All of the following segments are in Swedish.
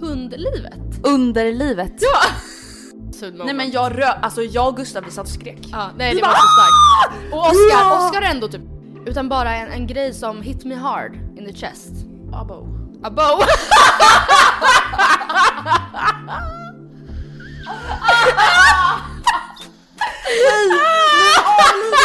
Hundlivet? Underlivet? Ja! Nej men jag rö... Alltså jag och Gustav vi satt och skrek. Ja, nej det var så starkt. Och Oscar, Oscar ändå typ, utan bara en, en grej som hit me hard in the chest. Abo. Abo! Jag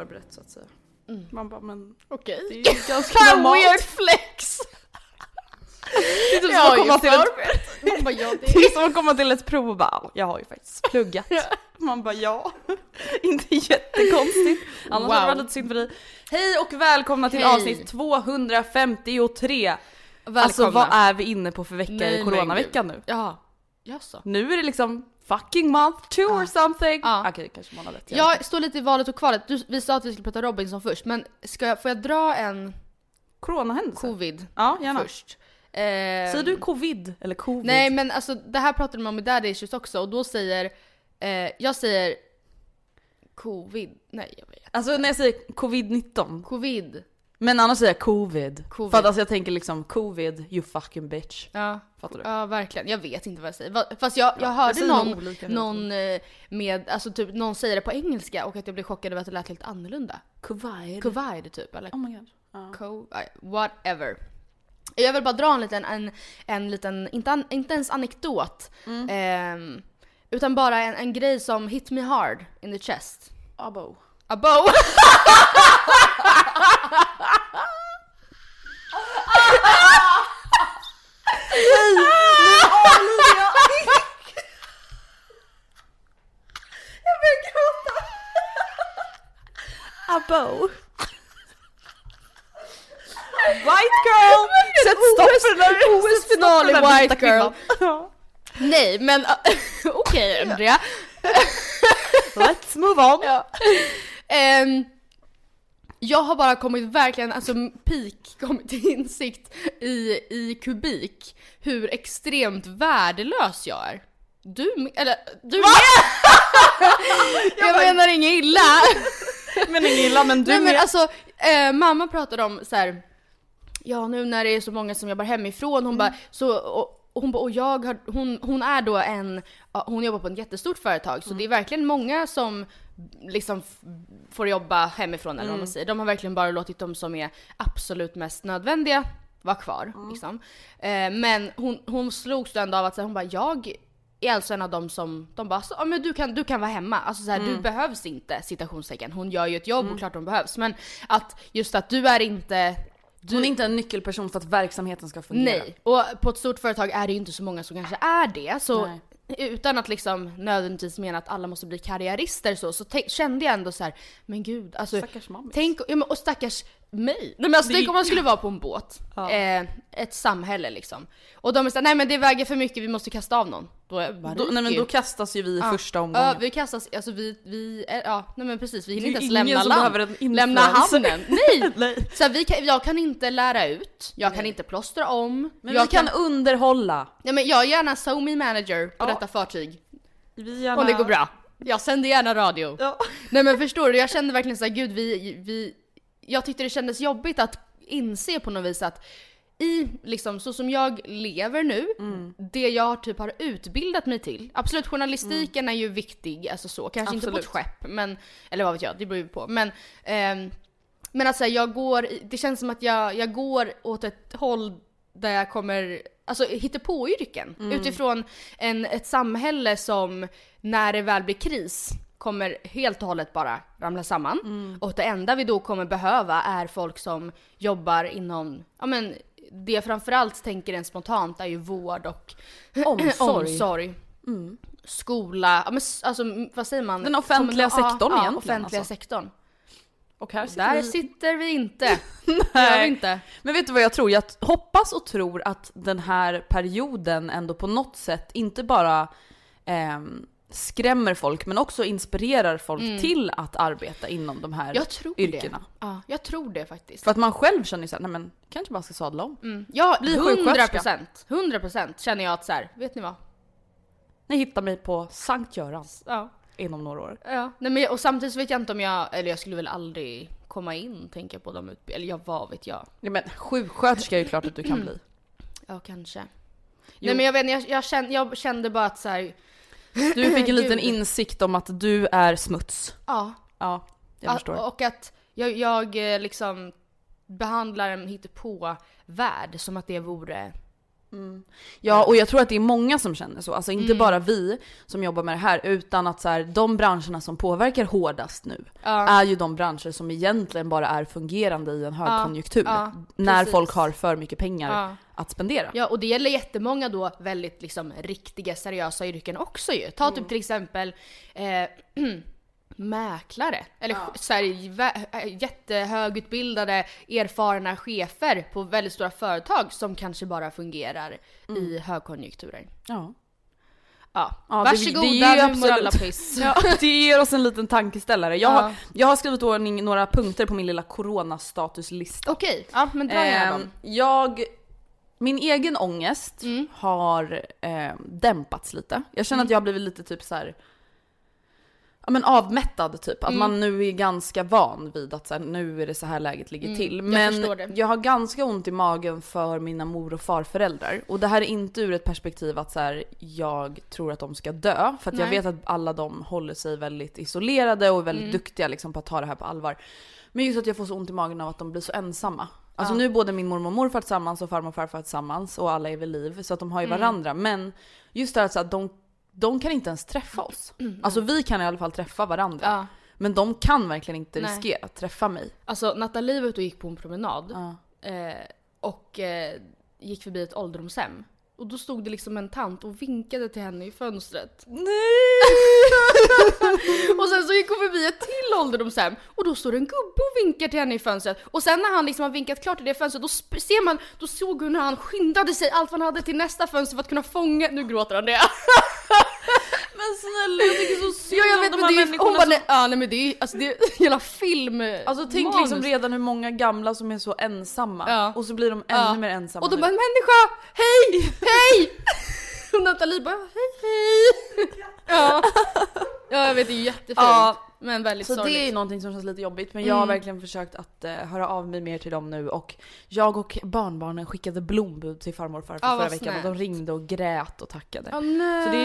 förberett så att säga. Man bara men Okej. det är ju ganska normalt. Weird flex! Det är typ Jag som att komma till ett, förberett. Man bara, ja, det det är som att komma till ett prov och bara "Ja, jag har ju faktiskt pluggat. Man bara ja, inte jättekonstigt. Annars Wow. hade det varit lite synd för dig. Hej och välkomna till Hej. avsnitt 253. Välkomna. Alltså vad är vi inne på för vecka Nej, i coronaveckan nu? Ja. Jaså? Nu är det liksom fucking month two or something. Ja. Okej kanske månad ett. Jag står lite i valet och kvalet. Du, vi sa att vi skulle prata Robinson först, men ska jag, får jag dra en Coronahändelse? covid Ja gärna. först? Eh, Säger du covid eller covid? Nej men alltså det här pratade de om i Daddy Issues också och då säger, eh, jag säger covid, nej jag vet Alltså när jag säger covid-19. Covid. Men annars säger jag covid. Covid. För att alltså jag tänker liksom covid, you fucking bitch. Ja, Fattar du? ja verkligen. Jag vet inte vad jag säger. Fast jag, jag jag hörde nog någon, olika någon eh, med, alltså typ någon säger det på engelska och att jag blev chockad över att det lät lite annorlunda. Covid. Covid typ eller? Oh my god. Ja. Co- whatever. Jag vill bara dra en liten, en, en liten inte, an, inte ens anekdot. Mm. ehm, utan bara en, en grej som hit me hard in the chest. Abo! Abo. White girl! Sätt stopp för den där OS-final i stopp för den där White girl. Nej men okej Andrea. Let's move on. Ja. Ehm, jag har bara kommit verkligen, alltså peak, kommit till insikt i, i kubik hur extremt värdelös jag är. Du eller du med! jag menar inget illa. Men inget illa men du Nej men med. alltså, eh, mamma pratade om så här. Ja nu när det är så många som jobbar hemifrån, hon bara, så, och, och hon bara, och jag har, hon, hon är då en, hon jobbar på ett jättestort företag, så det är verkligen många som liksom får jobba hemifrån eller vad man säger. De har verkligen bara låtit de som är absolut mest nödvändiga vara kvar. Liksom. Eh, men hon, hon slogs ändå av att så här, hon bara, jag är alltså en av dem som, de bara, så, ja, men du kan, du kan vara hemma. Alltså så här, du behövs inte, citationstecken. Hon gör ju ett jobb och klart hon behövs. Men att just att du är inte Hon är inte en nyckelperson för att verksamheten ska fungera. Nej, och på ett stort företag är det ju inte så många som kanske är det. Så Nej. utan att liksom nödvändigtvis mena att alla måste bli karriärister så, så kände jag ändå så här, men gud, alltså Stackars mammis. tänk, ja, men, och stackars mig. Nej, men alltså, tänk om man skulle vara på en båt, Ja. eh, ett samhälle liksom. Och de är såhär, nej men det väger för mycket, vi måste kasta av någon. Då, Då, nej men då kastas ju vi i Ja. första omgången. Ja, vi kastas, alltså vi, vi, ja nej men precis, vi hinner inte ens lämna land. Lämna hamnen. Nej! Nej. Så här, vi kan, jag kan inte lära ut, jag kan inte plåstra om. Men jag vi kan underhålla. Nej men jag är gärna SoMe manager på Ja. detta fartyg. Vi gärna... Om det går bra. Jag sänder gärna radio. Ja. Nej men förstår du, jag kände verkligen såhär, gud vi, vi... Jag tyckte det kändes jobbigt att inse på något vis att i liksom så som jag lever nu, Mm. det jag typ har utbildat mig till. Absolut journalistiken är ju viktig, alltså så. Kanske inte på ett Absolut. skepp, men, eller vad vet jag, det beror ju på. Men, ehm, men alltså jag går, det känns som att jag, jag går åt ett håll där jag kommer, alltså hittepåyrken. Utifrån en, ett samhälle som när det väl blir kris kommer helt och hållet bara ramla samman. Och det enda vi då kommer behöva är folk som jobbar inom, ja men det jag framförallt tänker en spontant är ju vård och Omsorg. omsorg. Skola, ja men alltså vad säger man? Den offentliga Kommunal- sektorn ja, egentligen, offentliga alltså. sektorn. Och här sitter Där vi. sitter vi inte. Gör vi inte. Men vet du vad jag tror? Jag hoppas och tror att den här perioden ändå på något sätt inte bara ehm, skrämmer folk men också inspirerar folk till att arbeta inom de här Mm. Jag tror yrkena. det. Ja, jag tror det faktiskt. För att man själv känner ju såhär, nej men kanske bara ska sadla om. Mm. Ja, Bli 100 sjuksköterska. procent. 100 procent känner jag att så här, vet ni vad? Ni hittar mig på Sankt Görans Ja. inom några år. ja. Nej, men, och samtidigt vet jag inte om jag, eller jag skulle väl aldrig komma in tänker jag på de utbildningarna, eller jag vad vet jag. Ja, men sjuksköterska är ju klart att du kan bli. Ja, kanske. Nej men jag vet jag, jag, kände, jag kände bara att så här, Du fick en liten insikt om att du är smuts. ja. Ja, jag Ja, förstår. Och att jag, jag eh, liksom behandlar en hittepå-värld som att det vore... Ja, och jag tror att det är många som känner så. Alltså Mm. inte bara vi som jobbar med det här, utan att så här, de branscherna som påverkar hårdast nu Ja. är ju de branscher som egentligen bara är fungerande i en högkonjunktur. ja, när precis. folk har för mycket pengar. Att spendera. Ja, och det gäller jättemånga då väldigt liksom riktiga seriösa yrken också ju. Ta typ till exempel eh, mäklare. Eller ja. så här, äh, jättehögutbildade, erfarna chefer på väldigt stora företag som kanske bara fungerar i högkonjunkturer. Ja. Ja, Ja, det- varsågoda, det är ju nu mår alla absolut- piss. Ja, det ger oss en liten tankeställare. Jag, Ja. har, jag har skrivit ordning några punkter på min lilla coronastatuslista. Okej, ja men dra Ehm, dem. jag, min egen ångest Mm. har eh, dämpats lite. Jag känner att jag har blivit lite typ så här. Ja men avmättad typ. Att Mm. man nu är ganska van vid att så här, nu är det så här läget ligger till. Mm, jag Men det. jag har ganska ont i magen för mina mor och farföräldrar. Och det här är inte ur ett perspektiv att så här, jag tror att de ska dö. För att jag vet att alla de håller sig väldigt isolerade och är väldigt Mm. duktiga liksom, på att ta det här på allvar. Men just att jag får så ont i magen av att de blir så ensamma. Alltså Ja. nu är både min mormor och morfar tillsammans och farmor och farfar tillsammans och alla är vid liv så att de har ju Mm. varandra. Men just det här att de, de kan inte ens träffa oss. Alltså vi kan i alla fall träffa varandra. Ja. Men de kan verkligen inte Nej. riskera att träffa mig. Alltså Nathalie var ute och gick på en promenad. Ja. eh, och eh, gick förbi ett ålderdomshem. Och då stod det liksom en tant och vinkade till henne i fönstret. och sen så gick hon förbi ett till ålderdomshem och då står en gubbe och vinkar till henne i fönstret. Och sen när han liksom har vinkat klart i det fönstret då ser man, då såg hon hur han skyndade sig allt vad han hade till nästa fönster för att kunna fånga, nu gråter han det. Men snälla jag tycker så synd ja jag om vet de men här det är hon bara, nej, ja, nej men det är alltså det är hela film Alltså tänk manus. liksom redan hur många gamla som är så ensamma. Ja. Och så blir de ännu Ja. mer ensamma Och de nu. bara människa, hej, hej! Och Nathalie bara hej hej! Ja, ja jag vet det är jättefint. Ja. Men väldigt Så sorgligt. det är någonting som känns lite jobbigt men jag har Mm. verkligen försökt att eh, höra av mig mer till dem nu och jag och barnbarnen skickade blombud till farmor och farfar Ja, vad förra veckan och de snällt. ringde och grät och tackade. Åh, nej. Så det,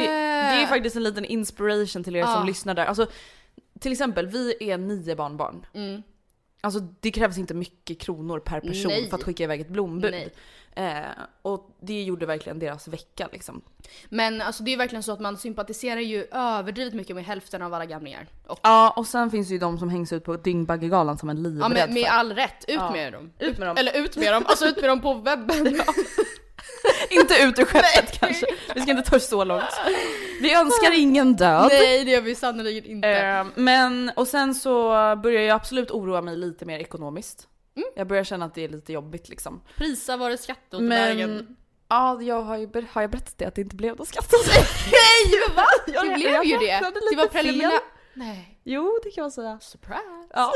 det är faktiskt en liten inspiration till er Ja. som lyssnar där. Alltså, till exempel, vi är nio barnbarn. Mm. Alltså det krävs inte mycket kronor per person Nej. för att skicka iväg ett blombud. Nej. Eh, och det gjorde verkligen deras vecka liksom. Men alltså det är verkligen så att man sympatiserar ju överdrivet mycket med hälften av alla gamlingar. Och, Ja och sen finns det ju de som hängs ut på Dyngbaggegalan som en livrädd ja men med för. all rätt, ut Ja. med dem. Ut med dem. Eller ut med dem, alltså ut med dem på webben. Inte ut ur skeppet kanske. Vi ska inte ta så långt. Vi önskar ingen död. Nej det gör vi sannerligen inte. Eh, men och sen så börjar jag absolut oroa mig lite mer ekonomiskt. Mm. Jag börjar känna att det är lite jobbigt liksom. Prisa var det skatt åt vägen. Men ja, jag har ju har jag berättat det att det inte blev någon skatt hos Nej va? Ja, det jag- blev jag ju det. Det var preliminärt. Nej. Jo, det kan man säga. Surprise. Ja.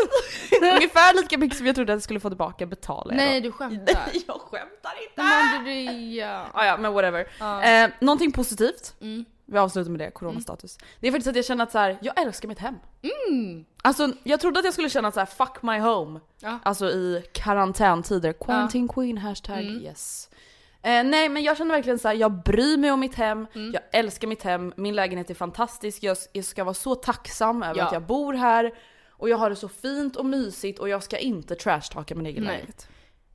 Ungefär lika mycket som jag trodde att jag skulle få tillbaka betalar jag Nej då. du skämtar. Nej, jag skämtar inte! Men det, ja. Ah, ja, men whatever. Ja. Eh, någonting positivt. Mm. Vi avslutar med det, coronastatus. Det är faktiskt att jag känner att så här, jag älskar mitt hem. Mm. Alltså jag trodde att jag skulle känna så här: fuck my home. Ja. Alltså i karantäntider. Quarantine queen hashtag Mm. yes. Eh, nej men jag känner verkligen så här: jag bryr mig om mitt hem, Mm. jag älskar mitt hem, min lägenhet är fantastisk, jag, jag ska vara så tacksam över Ja. att jag bor här. Och jag har det så fint och mysigt och jag ska inte trashtalka min egen Nej. lägenhet.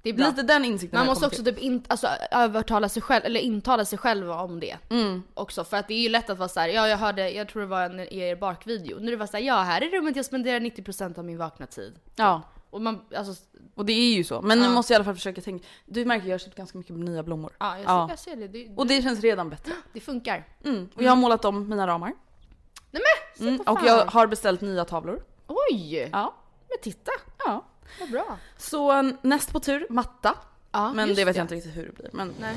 Det är bra. Lite den insikten Man måste också typ in, alltså, övertala sig själv, eller intala sig själv om det. Mm. Också för att det är ju lätt att vara såhär, ja jag hörde, jag tror det var en i er bakvideo, när det var såhär, ja här är rummet jag spenderar 90% av min vakna tid. Ja, Och man, alltså, och det är ju så. Men nu Ja. måste jag i alla fall försöka tänka. Du märker jag har köpt ganska mycket nya blommor. ja jag, Ja. Ser, jag ser det. Det, Och det känns redan bättre. det funkar. Mm. Och jag har målat om mina ramar. Nej men, Mm. Och jag har beställt nya tavlor. Oj! Ja. Men titta, ja. Vad bra. Så näst på tur, matta. Ja, Men det vet jag inte riktigt hur det blir. Men Nej.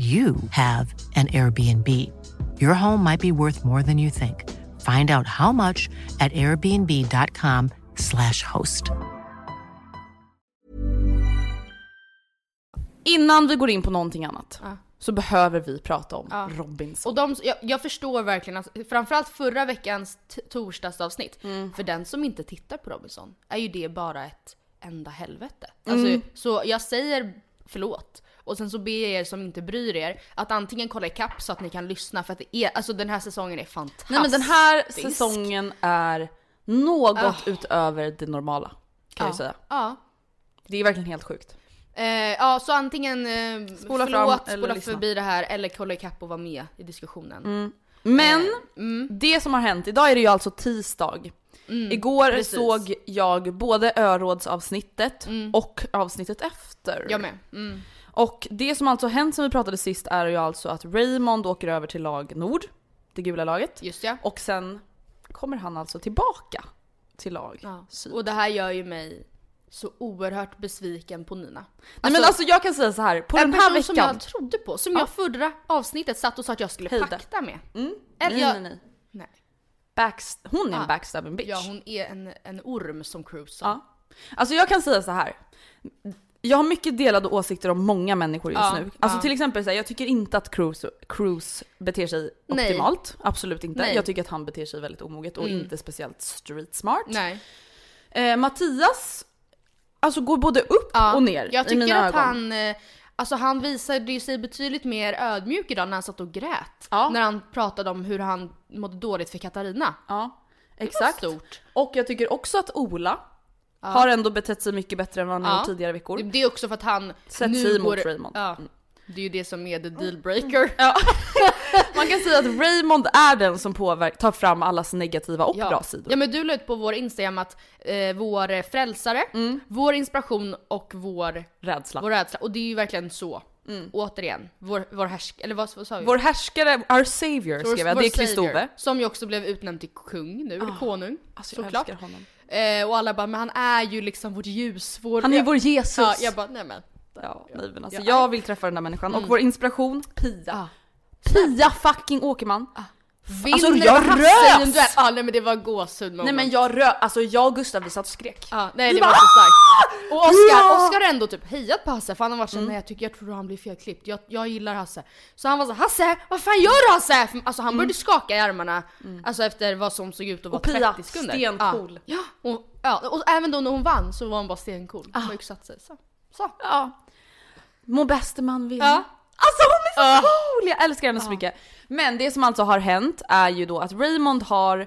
you have an Airbnb. Your home might be worth more than you think. Find out how much at airbnb.com/slash host. innan vi går in på någonting annat Ja. så behöver vi prata om Ja. Robinson. Och de, jag, jag förstår verkligen att framförallt förra veckans torsdagsavsnitt, Mm. för den som inte tittar på Robinson är ju det bara ett enda helvete. Alltså, Mm. Så jag säger förlåt. Och sen så ber jag er som inte bryr er att antingen kolla ikapp så att ni kan lyssna för att det är, alltså den här säsongen är fantastisk. Nej men den här säsongen är något Ah. utöver det normala. Kan jag ja. säga. Ja. Det är verkligen helt sjukt. Eh, ja, så antingen eh, Spola förlåt, fram spola lyssna. förbi det här eller kolla ikapp och vara med i diskussionen. Men Eh, mm. det som har hänt, idag är det ju alltså tisdag. Igår precis. såg jag både örådsavsnittet och avsnittet efter. Jag med. Mm. Och det som alltså hänt sen vi pratade sist är ju alltså att Raymond åker över till lag Nord, det gula laget. Just ja. Och sen kommer han alltså tillbaka till lag ja. Syd. Och det här gör ju mig så oerhört besviken på Nina. Nej men alltså jag kan säga så här, på en den här person som veckan. jag trodde på, som jag förra avsnittet satt och sa att jag skulle Hejda. pakta med. Mm. Eller nej, jag- nej, nej. Nej. Backst- hon är en Ah. backstabbing bitch. Ja hon är en, en orm som Cruise sa. Ja. Alltså jag kan säga så här. Jag har mycket delade åsikter om många människor just Ja, nu. Alltså ja. till exempel så här, jag tycker inte att Cruise, Cruise beter sig Nej. optimalt. Absolut inte. Nej. Jag tycker att han beter sig väldigt omoget och Mm. inte speciellt street smart. Nej. Eh, Mattias, alltså går både upp Ja, och ner Jag i tycker mina att ögon. han, eh, alltså han visade ju sig betydligt mer ödmjuk idag när han satt och grät. När han pratade om hur han mådde dåligt för Katarina. Ja, Det var exakt. stort. Och jag tycker också att Ola har ändå betett sig mycket bättre än vad han Ja. gjort tidigare veckor. Det- är också för att han Sätt nu sig går... Raymond. Ja. Det är ju det som är the dealbreaker. Ja. Man kan säga att Raymond är den som påverkar, tar fram allas negativa och bra sidor. Ja men du la ut på vår Instagram att eh, vår eh, frälsare, vår inspiration och vår, Rädsla. vår rädsla. Och det är ju verkligen så. Återigen, vår, vår härsk... Eller vad, vad sa vi? Vår härskare, our savior Vår- skrev jag, det är Kristove. Som ju också blev utnämnd till kung nu, eller konung. Alltså jag såklart. älskar honom. Eh, och alla bara, men han är ju liksom vårt ljus, vår... Han är jag, vår Jesus. Ja, jag bara, nej men. Ja, nej, men alltså, Ja. jag vill träffa den där människan. Och vår inspiration, Pia. Ja. Pia fucking Åkerman. Vinner Alltså, jag rös! Ja nej men det var gåshud Nej men jag rö... Alltså jag och Gustav vi satt och skrek. Ja, nej det var så starkt. Och Oskar! Oskar har ändå typ hejat på Hasse för han har varit såhär, nej jag tycker jag tror han blir felklippt, jag, jag gillar Hasse. Så han var så Hasse, vad fan gör du Hasse? För- Alltså han började skaka i armarna, alltså efter vad som såg ut att vara Och Pia, 30 sekunder. stencool. Ja, ja, och, ja, och även då när hon vann så var hon bara stencool. Hon har sig. Så. så. Ja. Må bäste man vinna. Ja. Alltså hon är så Ja. cool! Jag älskar henne så mycket. Men det som alltså har hänt är ju då att Raymond har,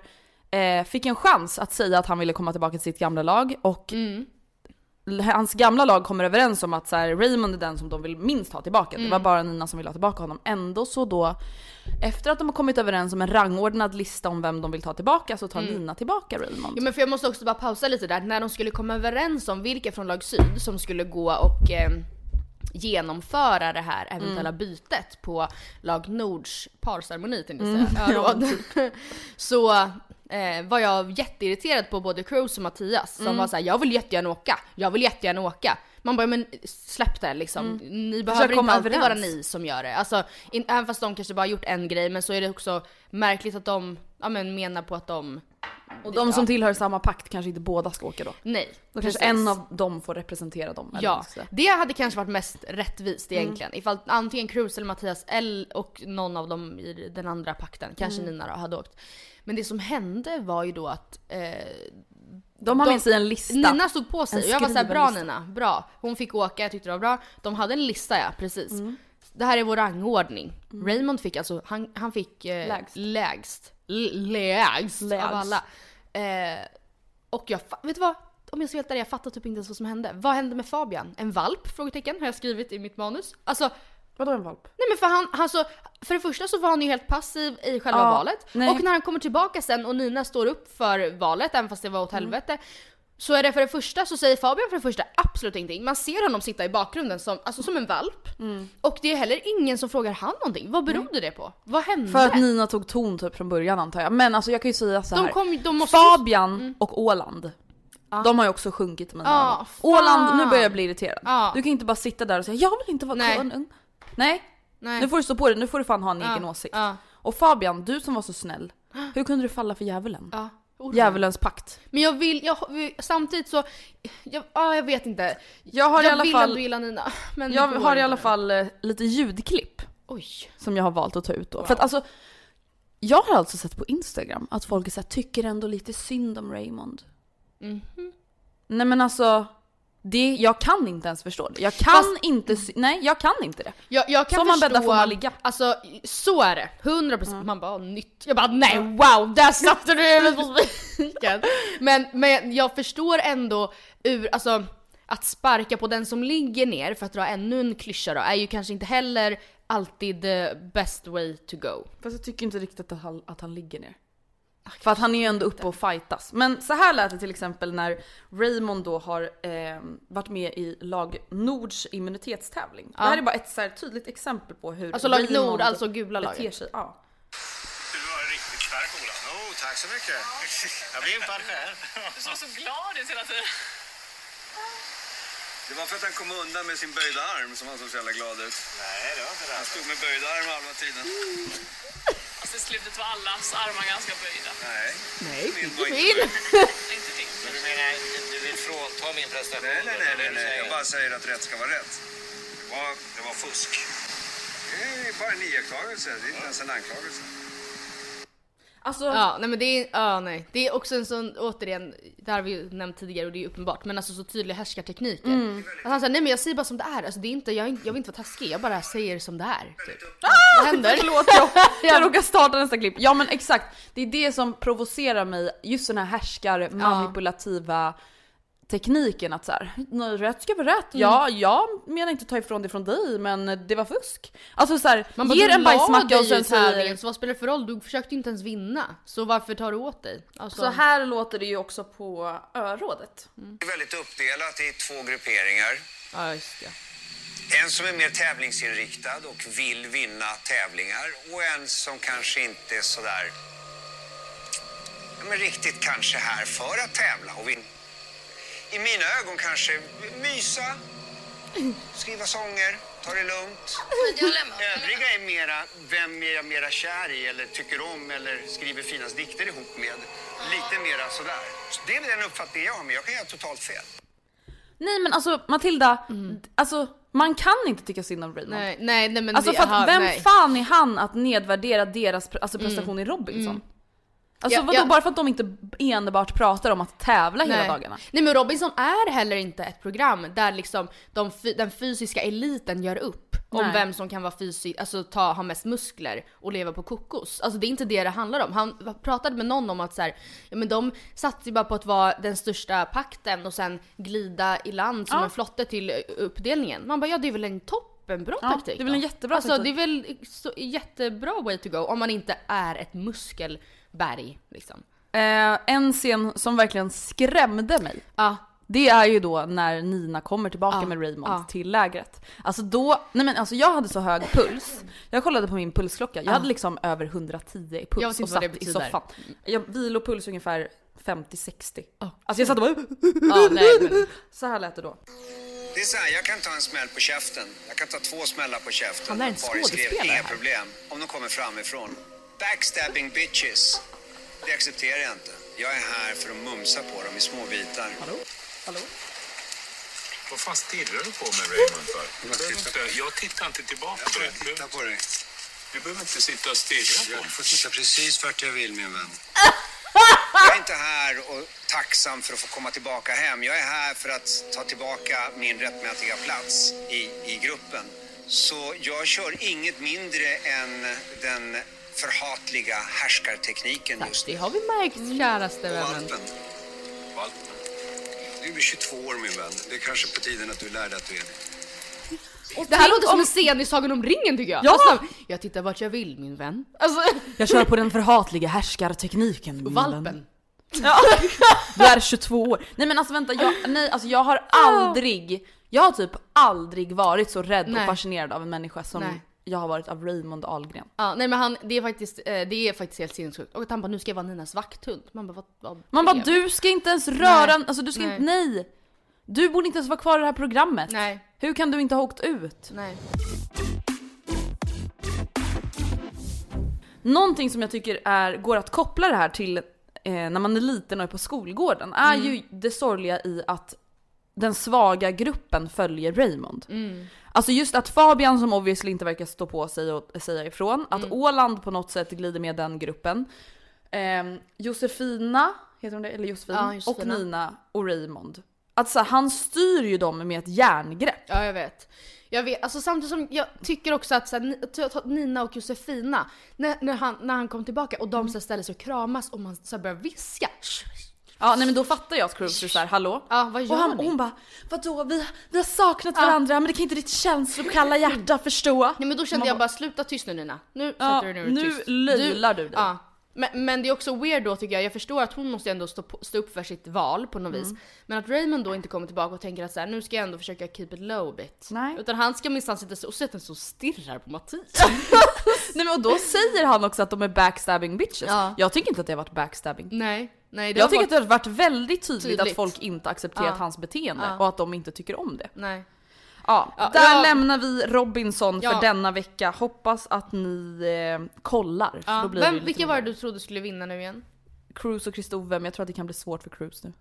eh, fick en chans att säga att han ville komma tillbaka till sitt gamla lag och Mm. hans gamla lag kommer överens om att så här, Raymond är den som de vill minst ha tillbaka. Det var bara Nina som ville ha tillbaka honom. Ändå så då, efter att de har kommit överens om en rangordnad lista om vem de vill ta tillbaka så tar Nina tillbaka Raymond. Ja, men för jag måste också bara pausa lite där, när de skulle komma överens om vilka från lag syd som skulle gå och eh, genomföra det här eventuella bytet på lag Nords parceremoni tänkte jag säga. Ja, råd. så eh, var jag jätteirriterad på både Cruz och Mattias som var såhär, jag vill jättegärna åka, jag vill jättegärna åka. Man bara, men släpp det liksom. Ni behöver inte alltid vara ni som gör det. Alltså, in, även fast de kanske bara gjort en grej, men så är det också märkligt att de ja, men, menar på att de Och de som tillhör samma pakt kanske inte båda ska åka då. Nej. Då kanske en av dem får representera dem. eller Ja, säga. det hade kanske varit mest rättvist Mm. egentligen. Ifall antingen Cruz eller Mattias L och någon av dem i den andra pakten, kanske Mm. Nina då, hade åkt. Men det som hände var ju då att eh, De har med sig en lista. Nina stod på sig och jag var såhär, bra lista." Nina, bra. Hon fick åka, jag tyckte det var bra. De hade en lista ja, precis. Mm. Det här är vår rangordning. Raymond fick alltså, han, han fick eh, Lägst. lägst. Lägst, av alla. Eh, och jag, vet du vad? Om jag ska helt ärlig, jag fattar typ inte ens vad som hände. Vad hände med Fabian? En valp? Frågetecken har jag skrivit i mitt manus. Alltså, Vadå en valp? nej men för han, han så, för det första så var han ju helt passiv i själva Ja, valet. nej. Och när han kommer tillbaka sen och Nina står upp för valet, även fast det var åt Mm. Så är det för det första så säger Fabian för det första absolut ingenting. Man ser honom sitta i bakgrunden som, alltså som en valp. Mm. Och det är heller ingen som frågar han någonting. Vad berodde det på? Vad hände? För att Nina tog ton typ från början antar jag. Men alltså jag kan ju säga så här. de kom, de måste Fabian och Åland. De har ju också sjunkit mina fan. Åland, nu börjar jag bli irriterad. Ja. Du kan inte bara sitta där och säga jag vill inte vara Nej. konung. Nej. Nej. Nu får du stå på dig, nu får du fan ha en egen åsikt. ja. Och Fabian, du som var så snäll. Hur kunde du falla för djävulen? Djävulens pakt. Men jag vill, jag, samtidigt så, jag, ja, jag vet inte. Jag har i alla vill fall, ändå gilla Nina. Men jag har i alla fall eh, lite ljudklipp Oj. som jag har valt att ta ut då. För att alltså, jag har alltså sett på Instagram att folk är så här, tycker ändå lite synd om Raymond. Mhm. Nej men alltså, det, jag kan inte ens förstå det. Jag kan Fast- inte, nej jag kan inte det. Jag, jag kan Som man förstå, bäddar får man ligga. Alltså så är det, 100% Man bara nytt. Jag bara nej wow, där satte du huvudet på spiken. Men, men jag förstår ändå ur, alltså att sparka på den som ligger ner för att dra ännu en klyscha då är ju kanske inte heller alltid the best way to go. Fast jag tycker inte riktigt att han, att han ligger ner. För att han är ju ändå uppe och fightas. Men så här lät det till exempel när Raymond då har eh, varit med i lag Nords immunitetstävling. Det här är bara ett så här tydligt exempel på hur Alltså lag Raymond Nord, alltså gula beter laget. sig. Ja. Du var riktigt stark Ola. Oh, tack så mycket. Jag blir impad själv. Du såg så glad ut hela tiden. Det var för att han kom undan med sin böjda arm som han såg så jävla glad ut. Nej, det var inte Han det. stod med böjda arm halva tiden. I slutet var allas armar ganska böjda. Nej. Nej, Min inte var min! Inte din. Du menar, du vill fråga ta min prestation. Nej, nej, nej, nej, Du nej. Jag bara säger att rätt ska vara rätt. Det var, det var fusk. Det är bara en iakttagelse, det är inte ens en anklagelse. Alltså, Ja, nej men det är, ja nej. Det är också en sån, återigen, det här har vi ju nämnt tidigare och det är uppenbart, men alltså så tydliga härskartekniker. Mm. Att han säger nej men jag säger bara som det är, alltså det är inte, jag, jag vill inte vara taskig, jag bara säger som det är. Typ. Vad händer? Förlåt, jag, jag råkade starta nästa klipp. Ja men exakt, det är det som provocerar mig, just den här härskar manipulativa tekniken att så här, "Nej, rätt ska vara rätt. Ja, jag menar inte ta ifrån det från dig men det var fusk. Alltså så här, Man ger en bajsmacka och sen säger så vad spelar det för roll? Du försökte inte ens vinna. Så varför tar du åt dig? Alltså, Så här låter det ju också på örådet. Det är väldigt uppdelat i två grupperingar. Ja just det. En som är mer tävlingsinriktad och vill vinna tävlingar och en som kanske inte är sådär ja, men riktigt kanske här för att tävla och vinna. I mina ögon kanske mysa, skriva sånger, ta det lugnt. Övriga är mera, vem är jag mera kär i eller tycker om eller skriver finast dikter ihop med. Lite mera sådär. Så det är den uppfattningen jag har, men jag kan göra totalt fel. Nej men alltså Matilda, alltså man kan inte tycka synd om Raymond. Nej, nej, nej men Alltså det, för att aha, vem nej. fan är han att nedvärdera deras pre- alltså prestation i Robinson? Alltså Ja, vadå, ja. bara för att de inte enbart pratar om att tävla hela Nej. dagarna? Nej men Robinson är heller inte ett program där liksom de, den fysiska eliten gör upp om Nej. vem som kan vara fysiskt, alltså ta, ha mest muskler och leva på kokos. Alltså det är inte det det handlar om. Han pratade med någon om att så här, ja men de satsade ju bara på att vara den största pakten och sen glida i land som Ja. en flotte till eh, uppdelningen. Man bara ja det är väl en toppenbra Ja, taktik det är väl en jättebra Alltså taktik. det är väl så, jättebra way to go om man inte är ett muskelberg liksom. Eh, en scen som verkligen skrämde mig, Ja, det är ju då när Nina kommer tillbaka Ja, med Raymond ja. till lägret. Alltså då, nej men alltså jag hade så hög puls. Jag kollade på min pulsklocka, jag Ja. hade liksom över 110 i Jag puls vet och inte vad det satt i soffan. Jag vilopuls ungefär 50-60. Ja. Alltså jag satt och bara ja nej men. Så här lät det då. Det är så här, jag kan ta en smäll på käften. Jag kan ta två smällar på käften. Han är en skådespelare Inga problem. Om de kommer framifrån. Backstabbing bitches. Det accepterar jag inte. Jag är här för att mumsa på dem i små bitar. Hallå? Hallå? Vad fan stirrar du på med Raymond för? Du jag tittar inte tillbaka på dig. Du Titta behöver, på dig. du behöver inte sitta och stirra på Jag mig. får titta precis vart jag vill min vän. Jag är inte här och tacksam för att få komma tillbaka hem. Jag är här för att ta tillbaka min rättmätiga plats i, i gruppen. Så jag kör inget mindre än den förhatliga härskartekniken just Det nu. har vi märkt käraste Och vännen. valpen. Valpen. Du är 22 år min vän. Det är kanske på tiden att du lär dig att du är det. Det här låter som en scen i Sagan om ringen tycker jag. Ja! Alltså, jag tittar vart jag vill min vän. Alltså, Jag kör på den förhatliga härskartekniken. min vän. valpen. Ja. Du är 22 år. Nej men alltså vänta, jag, nej, alltså jag har aldrig, jag har typ aldrig varit så rädd Nej. och fascinerad av en människa som Nej. Jag har varit av Raymond Ahlgren. Ja, nej men han, det är faktiskt, eh, det är faktiskt helt sinnessjukt. Och att han bara, nu ska jag vara Ninas vakthund. Man bara, vad, vad Man bara du ska inte ens röra, Nej. alltså du ska Nej. inte, nej! Du borde inte ens vara kvar i det här programmet. Nej, Hur kan du inte ha åkt ut? nej. Någonting som jag tycker är, går att koppla det här till eh, när man är liten och är på skolgården är ju det sorgliga i att den svaga gruppen följer Raymond. Alltså just att Fabian som obviously inte verkar stå på sig och säga ifrån, att Åland på något sätt glider med den gruppen. Ehm, Josefina, heter hon det? Eller Josefin? Ja, Josefina. Och Nina och Raymond. Att så här, han styr ju dem med ett järngrepp. Ja jag vet. Jag vet, alltså samtidigt som jag tycker också att så här, Nina och Josefina, när, när, han, när han kom tillbaka och de så här, ställer sig och kramas och man så här, börjar viska. Ja nej men då fattar jag att Cruise är såhär, hallå? Ja vad gör Och, han, ni? och hon bara, vadå vi, vi har saknat varandra men det kan inte ditt känslokalla hjärta förstå. Nej men då kände Man jag bara- sluta tyst nu Nina. Nu Ja, sätter du ner nu tyst. löjlar du dig. Ja. Men, men det är också weird då tycker jag, jag förstår att hon måste ändå stå, stå upp för sitt val på något Mm. vis. Men att Raymond då inte kommer tillbaka och tänker att så här, nu ska jag ändå försöka keep it low a bit. Nej. Utan han ska minsann sitta så- och sätta sig och stirrar på Mattias. Nej men och då säger han också att de är backstabbing bitches. Ja. Jag tycker inte att det har varit backstabbing. nej, nej Jag tycker varit- att det har varit väldigt tydligt, Tydligt. att folk inte accepterat Ja. hans beteende Ja. och att de inte tycker om det. Nej. Ja, Ja, där ja. lämnar vi Robinson för Ja. denna vecka. Hoppas att ni eh, kollar. Ja. då blir Vem, vilka var det du trodde skulle vinna nu igen? Cruise och Kristove, men jag tror att det kan bli svårt för Cruise nu.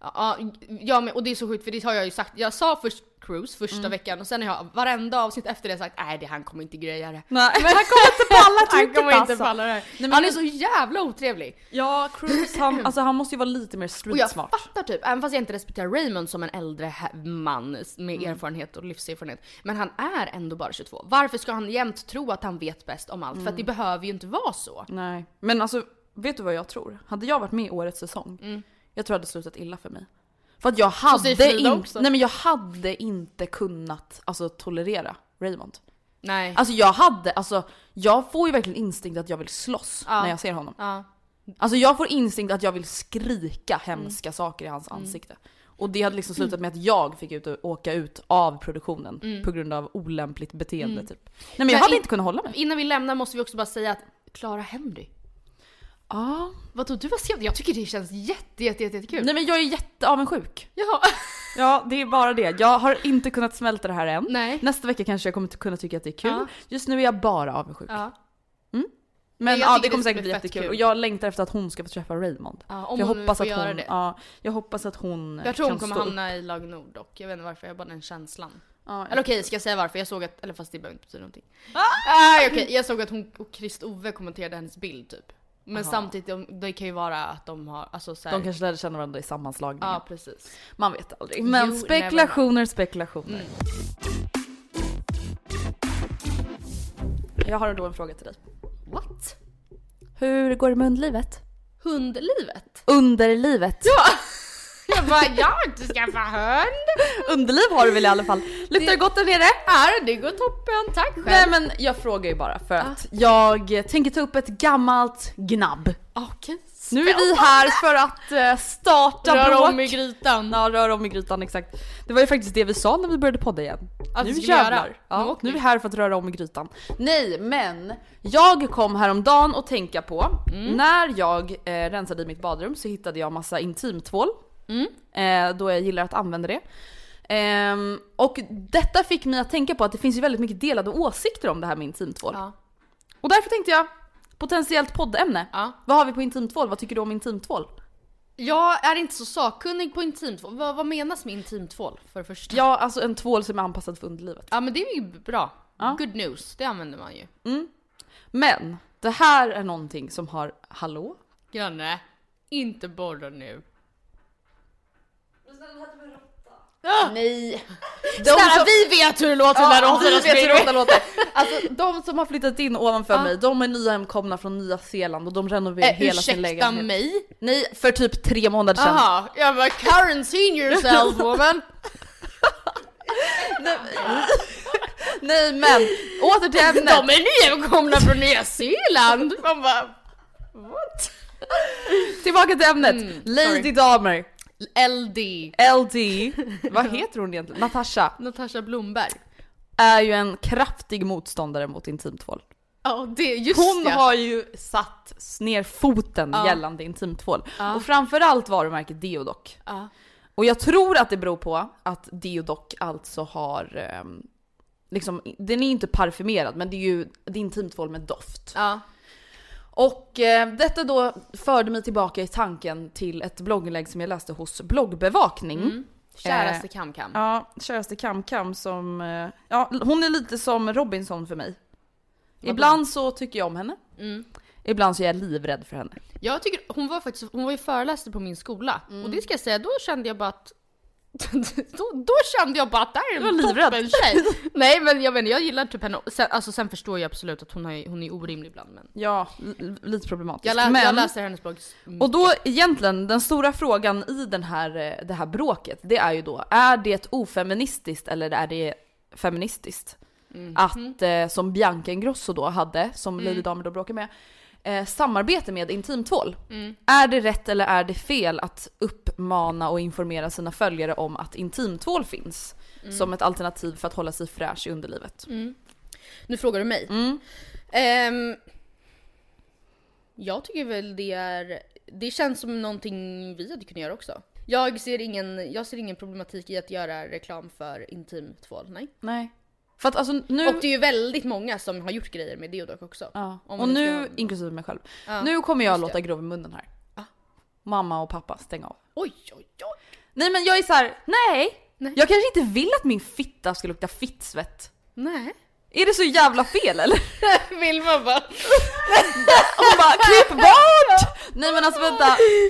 Ja, ja men, och det är så sjukt för det har jag ju sagt. Jag sa först Cruise första Mm. veckan och sen har jag varenda avsnitt efter det sagt nej det han kommer inte greja det. Nej, men han kommer inte palla Han trycket kommer inte alltså. palla det men Han jag- är så jävla otrevlig. Ja, Cruise han, alltså han måste ju vara lite mer Och street jag smart. fattar typ, även fast jag inte respekterar Raymond som en äldre man med Mm. erfarenhet och livserfarenhet. Men han är ändå bara 22. Varför ska han jämt tro att han vet bäst om allt? För att Mm. det behöver ju inte vara så. Nej, men alltså vet du vad jag tror? Hade jag varit med i årets säsong, Mm. Jag tror det hade slutat illa för mig. För att jag hade, in, nej, men jag hade inte kunnat alltså, tolerera Raymond. Nej. Alltså jag hade, alltså jag får ju verkligen instinkt att jag vill slåss Ja. när jag ser honom. Ja. Alltså jag får instinkt att jag vill skrika Mm. hemska saker i hans ansikte. Och det hade liksom slutat med att jag fick ut och åka ut av produktionen på grund av olämpligt beteende Mm. typ. Nej men jag Men hade in- inte kunnat hålla mig. Innan vi lämnar måste vi också bara säga att Clara Henry. Ja. Vadå du var sen? Jag tycker det känns jätte jätte jätte, jättekul. Nej men jag är jätteavundsjuk. Ja. Ja det är bara det. Jag har inte kunnat smälta det här än. Nej. Nästa vecka kanske jag kommer kunna tycka att det är kul. Ja. Just nu är jag bara avundsjuk. Ja. Men jag ja, det det kommer ska säkert bli jättekul. kul. Och jag längtar efter att hon ska få träffa Raymond. Ja, om jag hon hoppas får att göra hon, det. Ja, jag hoppas att hon Jag tror hon kommer hamna i lag Nord dock. Jag vet inte varför, jag har bara den känslan. Ja, Eller okej, ska jag säga varför? Jag såg att, eller fast det behöver inte betyda någonting. Ah! okej, jag såg att hon och Krist-Ove kommenterade hennes bild typ. Men Aha. samtidigt, de, det kan ju vara att de har, alltså såhär. De kanske lärde känna varandra i sammanslagningen. Ja precis. Man vet aldrig. Men You spekulationer, spekulationer. Jag har då en fråga till dig. What? Hur går det med underlivet? Hundlivet? Underlivet? Ja! Jag bara, jag har inte skaffat hund! Underliv har du väl i alla fall? Luktar det gott där nere? Ja, det går toppen, tack själv. Nej men jag frågar ju bara för att jag tänker ta upp ett gammalt gnabb. Okej, Nu är vi här för att eh, starta Rör bråk. om i grytan. Ja, rör om i grytan exakt. Det var ju faktiskt det vi sa när vi började podda igen. Att nu vi skulle jävlar. göra. Nu Ja, åker nu är vi. vi här för att röra om i grytan. Nej, men jag kom häromdagen och tänka på, Mm. när jag eh, rensade i mitt badrum så hittade jag massa intimtvål. Mm. Eh, då jag gillar att använda det. Ehm, och detta fick mig att tänka på att det finns ju väldigt mycket delade åsikter om det här med intimtvål. Ja. Och därför tänkte jag, potentiellt poddämne. Ja. Vad har vi på intimtvål? Vad tycker du om intimtvål? Jag är inte så sakkunnig på intimtvål. Vad, vad menas med intimtvål för det första? Ja, alltså en tvål som är anpassad för underlivet. Ja men det är ju bra. Ja. Good news, det använder man ju. Men det här är någonting som har, hallå? Granne, inte borra nu. Nej! De Snälla som, vi vet hur det låter när ja, råttorna vi vet hur springer. låter. Alltså de som har flyttat in ovanför Ja. mig, de är nyhemkomna från Nya Zeeland och de renoverar Eh, hela sin ursäkta lägenhet. mig? Nej, för typ tre månader sedan. Jaha, jag bara quarantine yourself woman. Nej men, åter till ämnet. De är nyhemkomna från Nya Zeeland. Man bara, what? Tillbaka till ämnet. Mm, Lady sorry. Damer, LD. LD, vad heter hon egentligen? Natasha. Natasha Blomberg. Är ju en kraftig motståndare mot intimtvål. Ja det, just Hon ja. har ju satt ner foten Ja. gällande intimtvål. Ja. Och framförallt varumärket Deodoc. Ja. Och jag tror att det beror på att Deodoc alltså har ehm, liksom, den är inte parfymerad men det är ju det är med doft. Ja. Och eh, detta då förde mig tillbaka i tanken till ett blogginlägg som jag läste hos bloggbevakning. Mm. Käraste Eh, Kam Kam. Ja, käraste Kam Kam som, eh, ja hon är lite som Robinson för mig. Vadå? Ibland så tycker jag om henne, Mm. ibland så är jag livrädd för henne. Jag tycker, hon var faktiskt, hon var ju föreläsare på min skola. Mm. Och det ska jag säga, då kände jag bara att då, då kände jag bara att det här är en toppen tjej. Nej men jag inte, jag gillar typ henne. Sen, alltså, sen förstår jag absolut att hon, har, hon är orimlig ibland. Men Ja, lite problematiskt. jag, lä, men, jag läser hennes blogg. Och då egentligen, den stora frågan i den här, eh, det här bråket, det är ju då, är det ofeministiskt eller är det feministiskt? Mhm. Att, eh, som Bianca Ingrosso då hade, som Mm. Lady Damer då bråkar med, eh, samarbete med intimtvål. Mm. Är det rätt eller är det fel att uppmana och informera sina följare om att intimtvål finns? Som ett alternativ för att hålla sig fräsch i underlivet. Mm. Nu frågar du mig. Mm. Ehm, jag tycker väl det är, det känns som någonting vi hade kunnat göra också. Jag ser ingen, jag ser ingen problematik i att göra reklam för intimtvål, nej. Nej. För att alltså nu... Och det är ju väldigt många som har gjort grejer med Deodoc också. Ja. Och ska nu, ha- inklusive mig själv, Ja, nu kommer jag låta grov i munnen här. Ja. mamma och pappa stäng av. Oj oj oj. Nej men jag är så här: nej, Nej. jag kanske inte vill att min fitta ska lukta fittsvett. Nej. Är det så jävla fel eller? Vill man bara. Hon bara klipp bort! Nej men alltså vänta,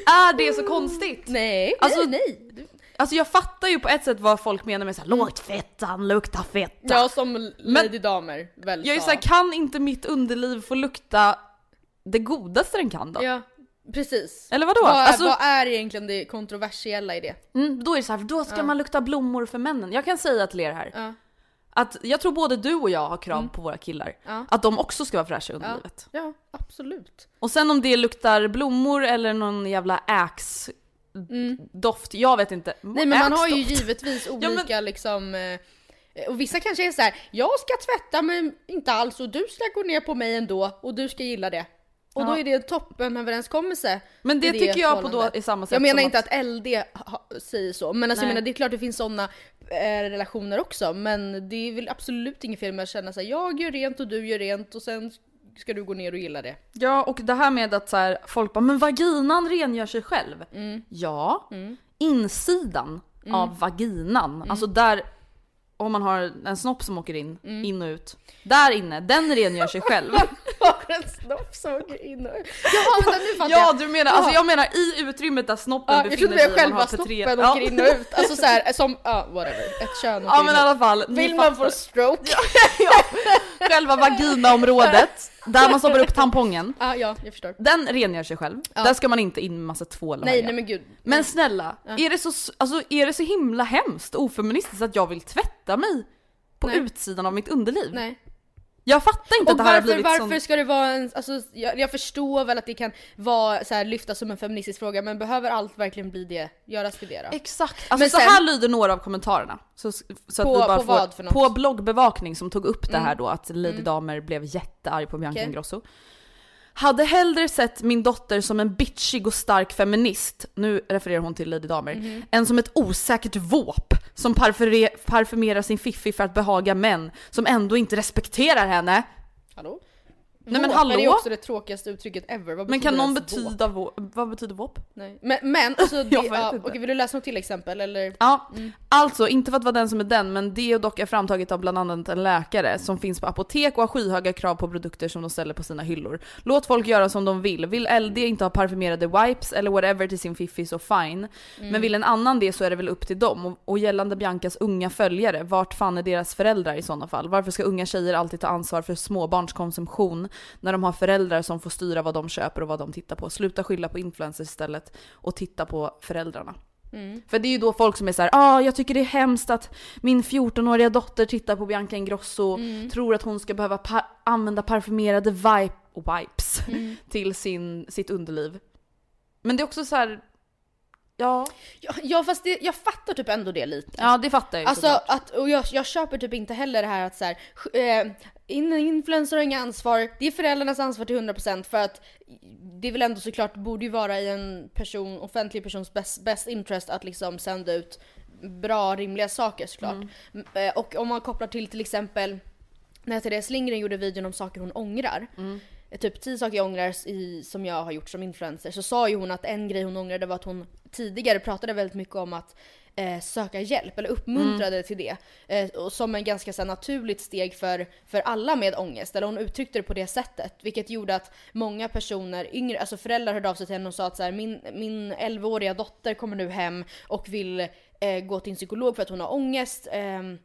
är det så konstigt? Nej, Alltså- nej, nej. Alltså jag fattar ju på ett sätt vad folk menar med såhär låt fettan lukta fetta. Ja som Lady Damer väl Jag är såhär, kan inte mitt underliv få lukta det godaste den kan då? Ja, precis. Eller vadå? Vad, Alltså- vad är egentligen det kontroversiella i det? Mm, då är det så här, då ska man lukta blommor för männen. Jag kan säga till er här, Ja. att jag tror både du och jag har krav på våra killar. Ja. Att de också ska vara fräscha i underlivet. Ja, absolut. Och sen om det luktar blommor eller någon jävla ax doft, jag vet inte. Mm. Nej men man har ju givetvis Ja, olika men- liksom eh, och vissa kanske är så här: jag ska tvätta men inte alls och du ska gå ner på mig ändå och du ska gilla det. Och då Ja. är det en toppenöverenskommelse. Men det i tycker jag på då är samma sätt Jag menar inte att- att, LD säger så, men alltså jag menar det är klart det finns sådana eh, relationer också. Men det är väl absolut ingen fel med att känna såhär, jag gör rent och du gör rent och sen ska du gå ner och gilla det. Ja och det här med att så här, folk bara men vaginan rengör sig själv. Mm. Ja, insidan av vaginan, alltså där om man har en snopp som åker in, Mm. in och ut. Där inne, den rengör sig själv. Har en snopp som åker in och Jaha vänta nu fattar ja jag! du menar, alltså jag menar i utrymmet där snoppen Ja, jag befinner trodde det sig. var själva snoppen Ja. åker in och ut. Alltså såhär som, ja whatever, ett kön Ja men i alla fall, Vill man få stroke? ja, själva vaginaområdet, där man stoppar upp tampongen. Ja, ja, jag förstår. Den rengör sig själv. Ja. Där ska man inte in med massa tvål Nej, nej men gud. Men snälla, är, det så, alltså, är det så himla hemskt ofeministiskt att jag vill tvätta mig på Nej. utsidan av mitt underliv? Nej. Jag fattar inte Och att det här har varför, blivit varför sån... ska det vara en, alltså jag, jag förstår väl att det kan vara så här, lyftas som en feministisk fråga men behöver allt verkligen bli det, göras till det då? Exakt, alltså Men så sen- här lyder några av kommentarerna. Så, så att På- vi bara på får, vad för något? På bloggbevakning som tog upp det här då att Lady Damer blev jättearg på Bianca Okej. Ingrosso. Hade hellre sett min dotter som en bitchig och stark feminist, nu refererar hon till Lady Damer, Mhm. än som ett osäkert våp som parfymerar sin fiffi för att behaga män som ändå inte respekterar henne. Hallå? Nej, men hallå? är ju också det tråkigaste uttrycket ever. Vad Men kan någon betyda våp? Vad betyder våp? Nej. Men, men alltså, det, ja, okej, vill du läsa något till exempel eller? Ja, alltså inte för att vara den som är den, men Deodoc är framtaget av bland annat en läkare som finns på apotek och har skyhöga krav på produkter som de ställer på sina hyllor. Låt folk göra som de vill. Vill LD inte ha parfymerade wipes eller whatever till sin fiffi så fine. Men vill en annan det så är det väl upp till dem. Och, och gällande Biancas unga följare, vart fan är deras föräldrar i sådana fall? Varför ska unga tjejer alltid ta ansvar för småbarnskonsumtion när de har föräldrar som får styra vad de köper och vad de tittar på? Sluta skylla på influencers istället och titta på föräldrarna. För det är ju då folk som är så här, ah, jag tycker det är hemskt att min 14-åriga dotter tittar på Bianca Ingrosso, tror att hon ska behöva pa- använda parfymerade vipe- wipes till sin, sitt underliv. Men det är också så här, ja, Ja, ja fast det, jag fattar typ ändå det lite. ja det fattar jag ju Alltså såklart. att, och jag, jag köper typ inte heller det här att så här, eh, in, influencer har inga ansvar, det är föräldrarnas ansvar till 100% för att det är väl ändå såklart, borde ju vara i en person, offentlig persons best, best interest att liksom sända ut bra, rimliga saker såklart. M- eh, Och om man kopplar till till exempel när Therese Lindgren gjorde videon om saker hon ångrar, eh, typ 10 saker jag ångrar i, som jag har gjort som influencer, så sa ju hon att en grej hon ångrade var att hon tidigare pratade väldigt mycket om att eh, söka hjälp, eller uppmuntrade till det. Eh, och som en ganska så här, naturligt steg för, för alla med ångest, eller hon uttryckte det på det sättet. Vilket gjorde att många personer, yngre, alltså föräldrar hörde av sig till henne och sa att så här, min, min 11-åriga dotter kommer nu hem och vill eh, gå till en psykolog för att hon har ångest. ehm,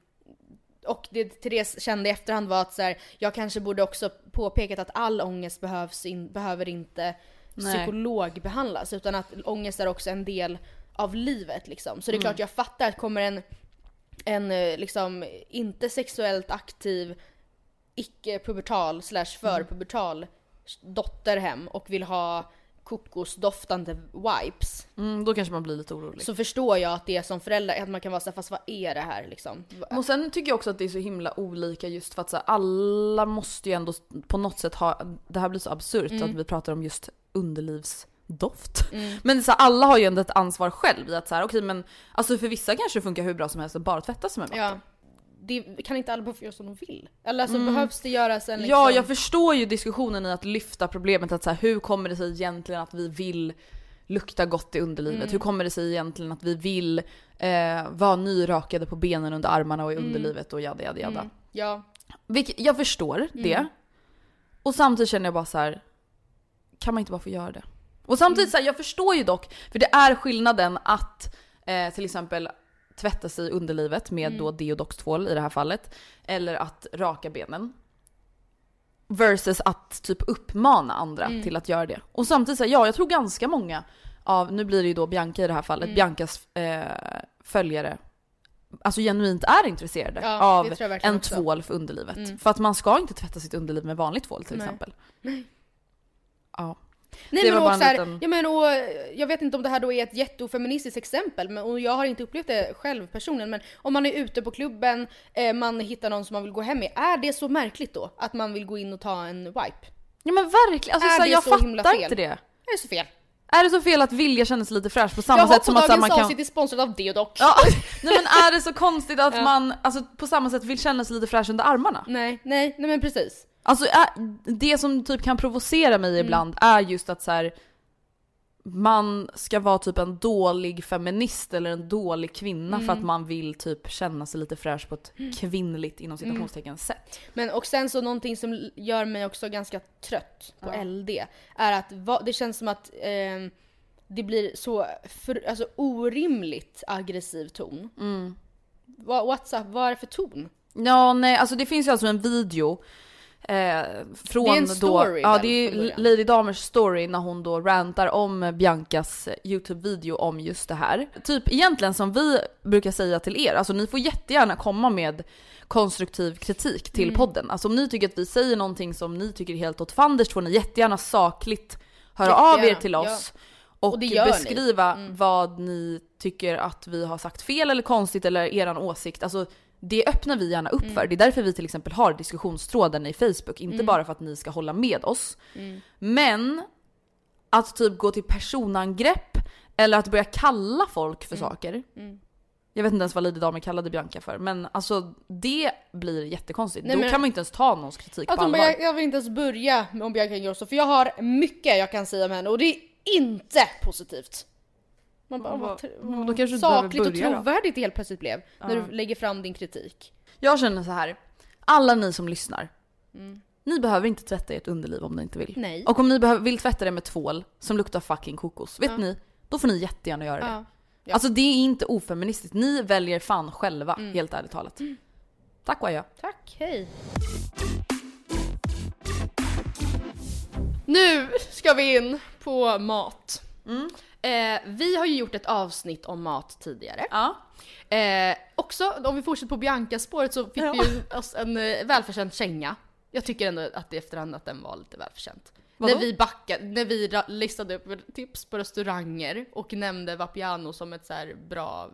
och det Therese kände i efterhand var att så här, jag kanske borde också påpekat att all ångest behövs in, behöver inte Nej. psykologbehandlas utan att ångest är också en del av livet liksom. Så det är klart jag fattar att kommer en, en eh, liksom inte sexuellt aktiv icke-pubertal slash förpubertal dotter hem och vill ha kokosdoftande wipes. Mm, då kanske man blir lite orolig. Så förstår jag att det är som förälder, att man kan vara såhär fast vad är det här liksom? Och sen tycker jag också att det är så himla olika just för att så här, alla måste ju ändå på något sätt ha, det här blir så absurt Mm. att vi pratar om just underlivsdoft. Men så här, alla har ju ändå ett ansvar själv i att så här, okej men alltså för vissa kanske det funkar hur bra som helst att bara tvätta sig med vatten. Ja. Det, kan inte alla bara få göra som de vill? Eller alltså behövs det göras en liksom... Ja, jag förstår ju diskussionen i att lyfta problemet att så här, hur kommer det sig egentligen att vi vill lukta gott i underlivet? Mm. Hur kommer det sig egentligen att vi vill eh, vara nyrakade på benen under armarna och i underlivet och jada jada jada. Mm. Ja. Vilket, jag förstår det. Och samtidigt känner jag bara så här. kan man inte bara få göra det? Och samtidigt så här, jag förstår ju dock, för det är skillnaden att eh, till exempel tvätta sig underlivet med då deodox-tvål i det här fallet. Eller att raka benen. Versus att typ uppmana andra till att göra det. Och samtidigt så här, ja jag tror ganska många av, nu blir det ju då Bianca i det här fallet, Biancas eh, följare alltså genuint är intresserade Ja, av en också. tvål för underlivet. Mm. För att man ska inte tvätta sitt underliv med vanlig tvål till Nej. exempel. Ja. Nej Det men och en så här, liten- jag, menar, och, jag vet inte om det här då är ett jätteofeministiskt exempel, men, och jag har inte upplevt det själv personligen, men om man är ute på klubben, eh, man hittar någon som man vill gå hem med, är det så märkligt då? Att man vill gå in och ta en wipe? ja men verkligen, alltså, Är så det jag så fattar fel? inte det. Är det så fel? Är det så fel att vilja känna sig lite fräsch på samma jag sätt som att man kan... avsnitt är sponsrat av Deodoc. Ja, nej men är det så konstigt att Ja. man alltså, på samma sätt vill känna sig lite fräsch under armarna? Nej, nej, nej men precis. Alltså det som typ kan provocera mig Mm. ibland är just att så här, man ska vara typ en dålig feminist eller en dålig kvinna för att Mm. man vill typ känna sig lite fräsch på ett kvinnligt inom Mm. citationstecken sätt. Men och sen så någonting som gör mig också ganska trött på LD är att va, det känns som att ehm, det blir så för, alltså, orimligt aggressiv ton. Mm. What's up? Vad är det för ton? Ja nej alltså det finns ju alltså en video eh, från Det är en då, story ja väl, det är? Lady Damers story när hon då rantar om Biancas YouTube-video om just det här. Typ egentligen som vi brukar säga till er, alltså ni får jättegärna komma med konstruktiv kritik till Mm. podden. Alltså om ni tycker att vi säger någonting som ni tycker är helt åt fanders får ni jättegärna sakligt höra Jättegärna, av er till ja. oss. Och, Och det gör ni. beskriva Mm. vad ni tycker att vi har sagt fel eller konstigt eller eran åsikt. Alltså det öppnar vi gärna upp Mm. för. Det är därför vi till exempel har diskussionstråden i Facebook. Inte Mm. bara för att ni ska hålla med oss. Mm. Men att typ gå till personangrepp eller att börja kalla folk för saker. Mm. Jag vet inte ens vad Lady Damer kallade Bianca för. Men alltså det blir jättekonstigt. Nej, Då men- kan man inte ens ta någons kritik på hon allvar. jag, jag vill inte ens börja med om Bianca Ingrosso för jag har mycket jag kan säga om henne och det är inte positivt. Man bara, Ja, vad, då kanske sakligt och trovärdigt det helt plötsligt blev när Ja. du lägger fram din kritik. Jag känner så här. alla ni som lyssnar. Mm. Ni behöver inte tvätta ert underliv om ni inte vill. Nej. Och om ni behöver, vill tvätta det med tvål som luktar fucking kokos, vet Ja. ni? Då får ni jättegärna göra det. Ja. Alltså det är inte ofeministiskt. Ni väljer fan själva, Mm. helt ärligt talat. Tack och adjö. Tack, hej. Nu ska vi in på mat. Mm. Eh, vi har ju gjort ett avsnitt om mat tidigare. Ja. Eh, också, om vi fortsätter på Bianca-spåret så fick Ja. vi oss en eh, välförtjänt känga. Jag tycker ändå att i efterhand att den var lite välförtjänt. Vadå? När vi backade, när vi listade upp tips på restauranger och nämnde Vapiano som ett så bra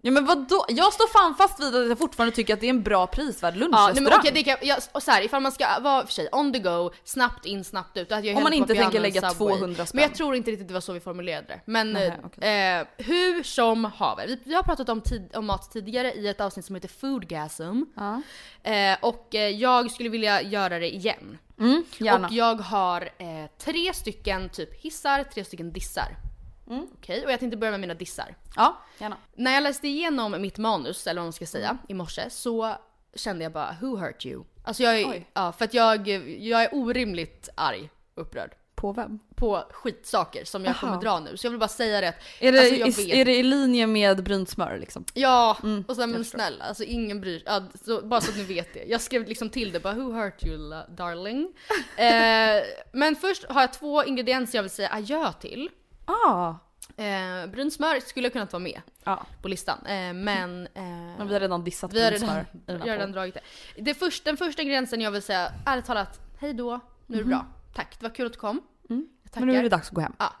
Ja men vadå? Jag står fan fast vid att jag fortfarande tycker att det är en bra prisvärd Ja, nej, lunchrestaurang. men okej, det kan, ja, och så här, ifall man ska vara för sig on the go, snabbt in, snabbt ut. jag Om man inte tänker än lägga Subway. 200 spänn. Men jag tror inte riktigt det var så vi formulerade det. Men Nähä, eh, eh, hur som haver, vi, vi har pratat om, tid, om mat tidigare i ett avsnitt som heter Foodgasm. Ja. Eh, och eh, jag skulle vilja göra det igen. Mm. Och jag har eh, tre stycken typ hissar, tre stycken dissar. Mm. Okej, och jag tänkte börja med mina dissar. Ja, gärna. När jag läste igenom mitt manus, eller vad man ska säga, i morse så kände jag bara who hurt you? Alltså jag är, Oj. ja, för att jag, jag är orimligt arg, upprörd. På vem? På skitsaker som jag Aha. kommer dra nu. Så jag vill bara säga det att, Är det, alltså i, är det i linje med brynt smör liksom? Ja, Mm, och sen men snälla, alltså ingen bryr ja, så, Bara så att ni vet det. Jag skrev liksom till det bara who hurt you darling? eh, men först har jag två ingredienser jag vill säga adjö till. Ah. Eh, brynt smör skulle ha kunnat vara med Ja. på listan. Eh, men... Eh, Men vi har redan dissat vi har redan, smör vi har redan dragit det. det först, den första ingrediensen jag vill säga, ärligt talat, hej då, nu är det bra. Tack, det var kul att du kom. Mm. Jag. Men nu är det dags att gå hem. Ja.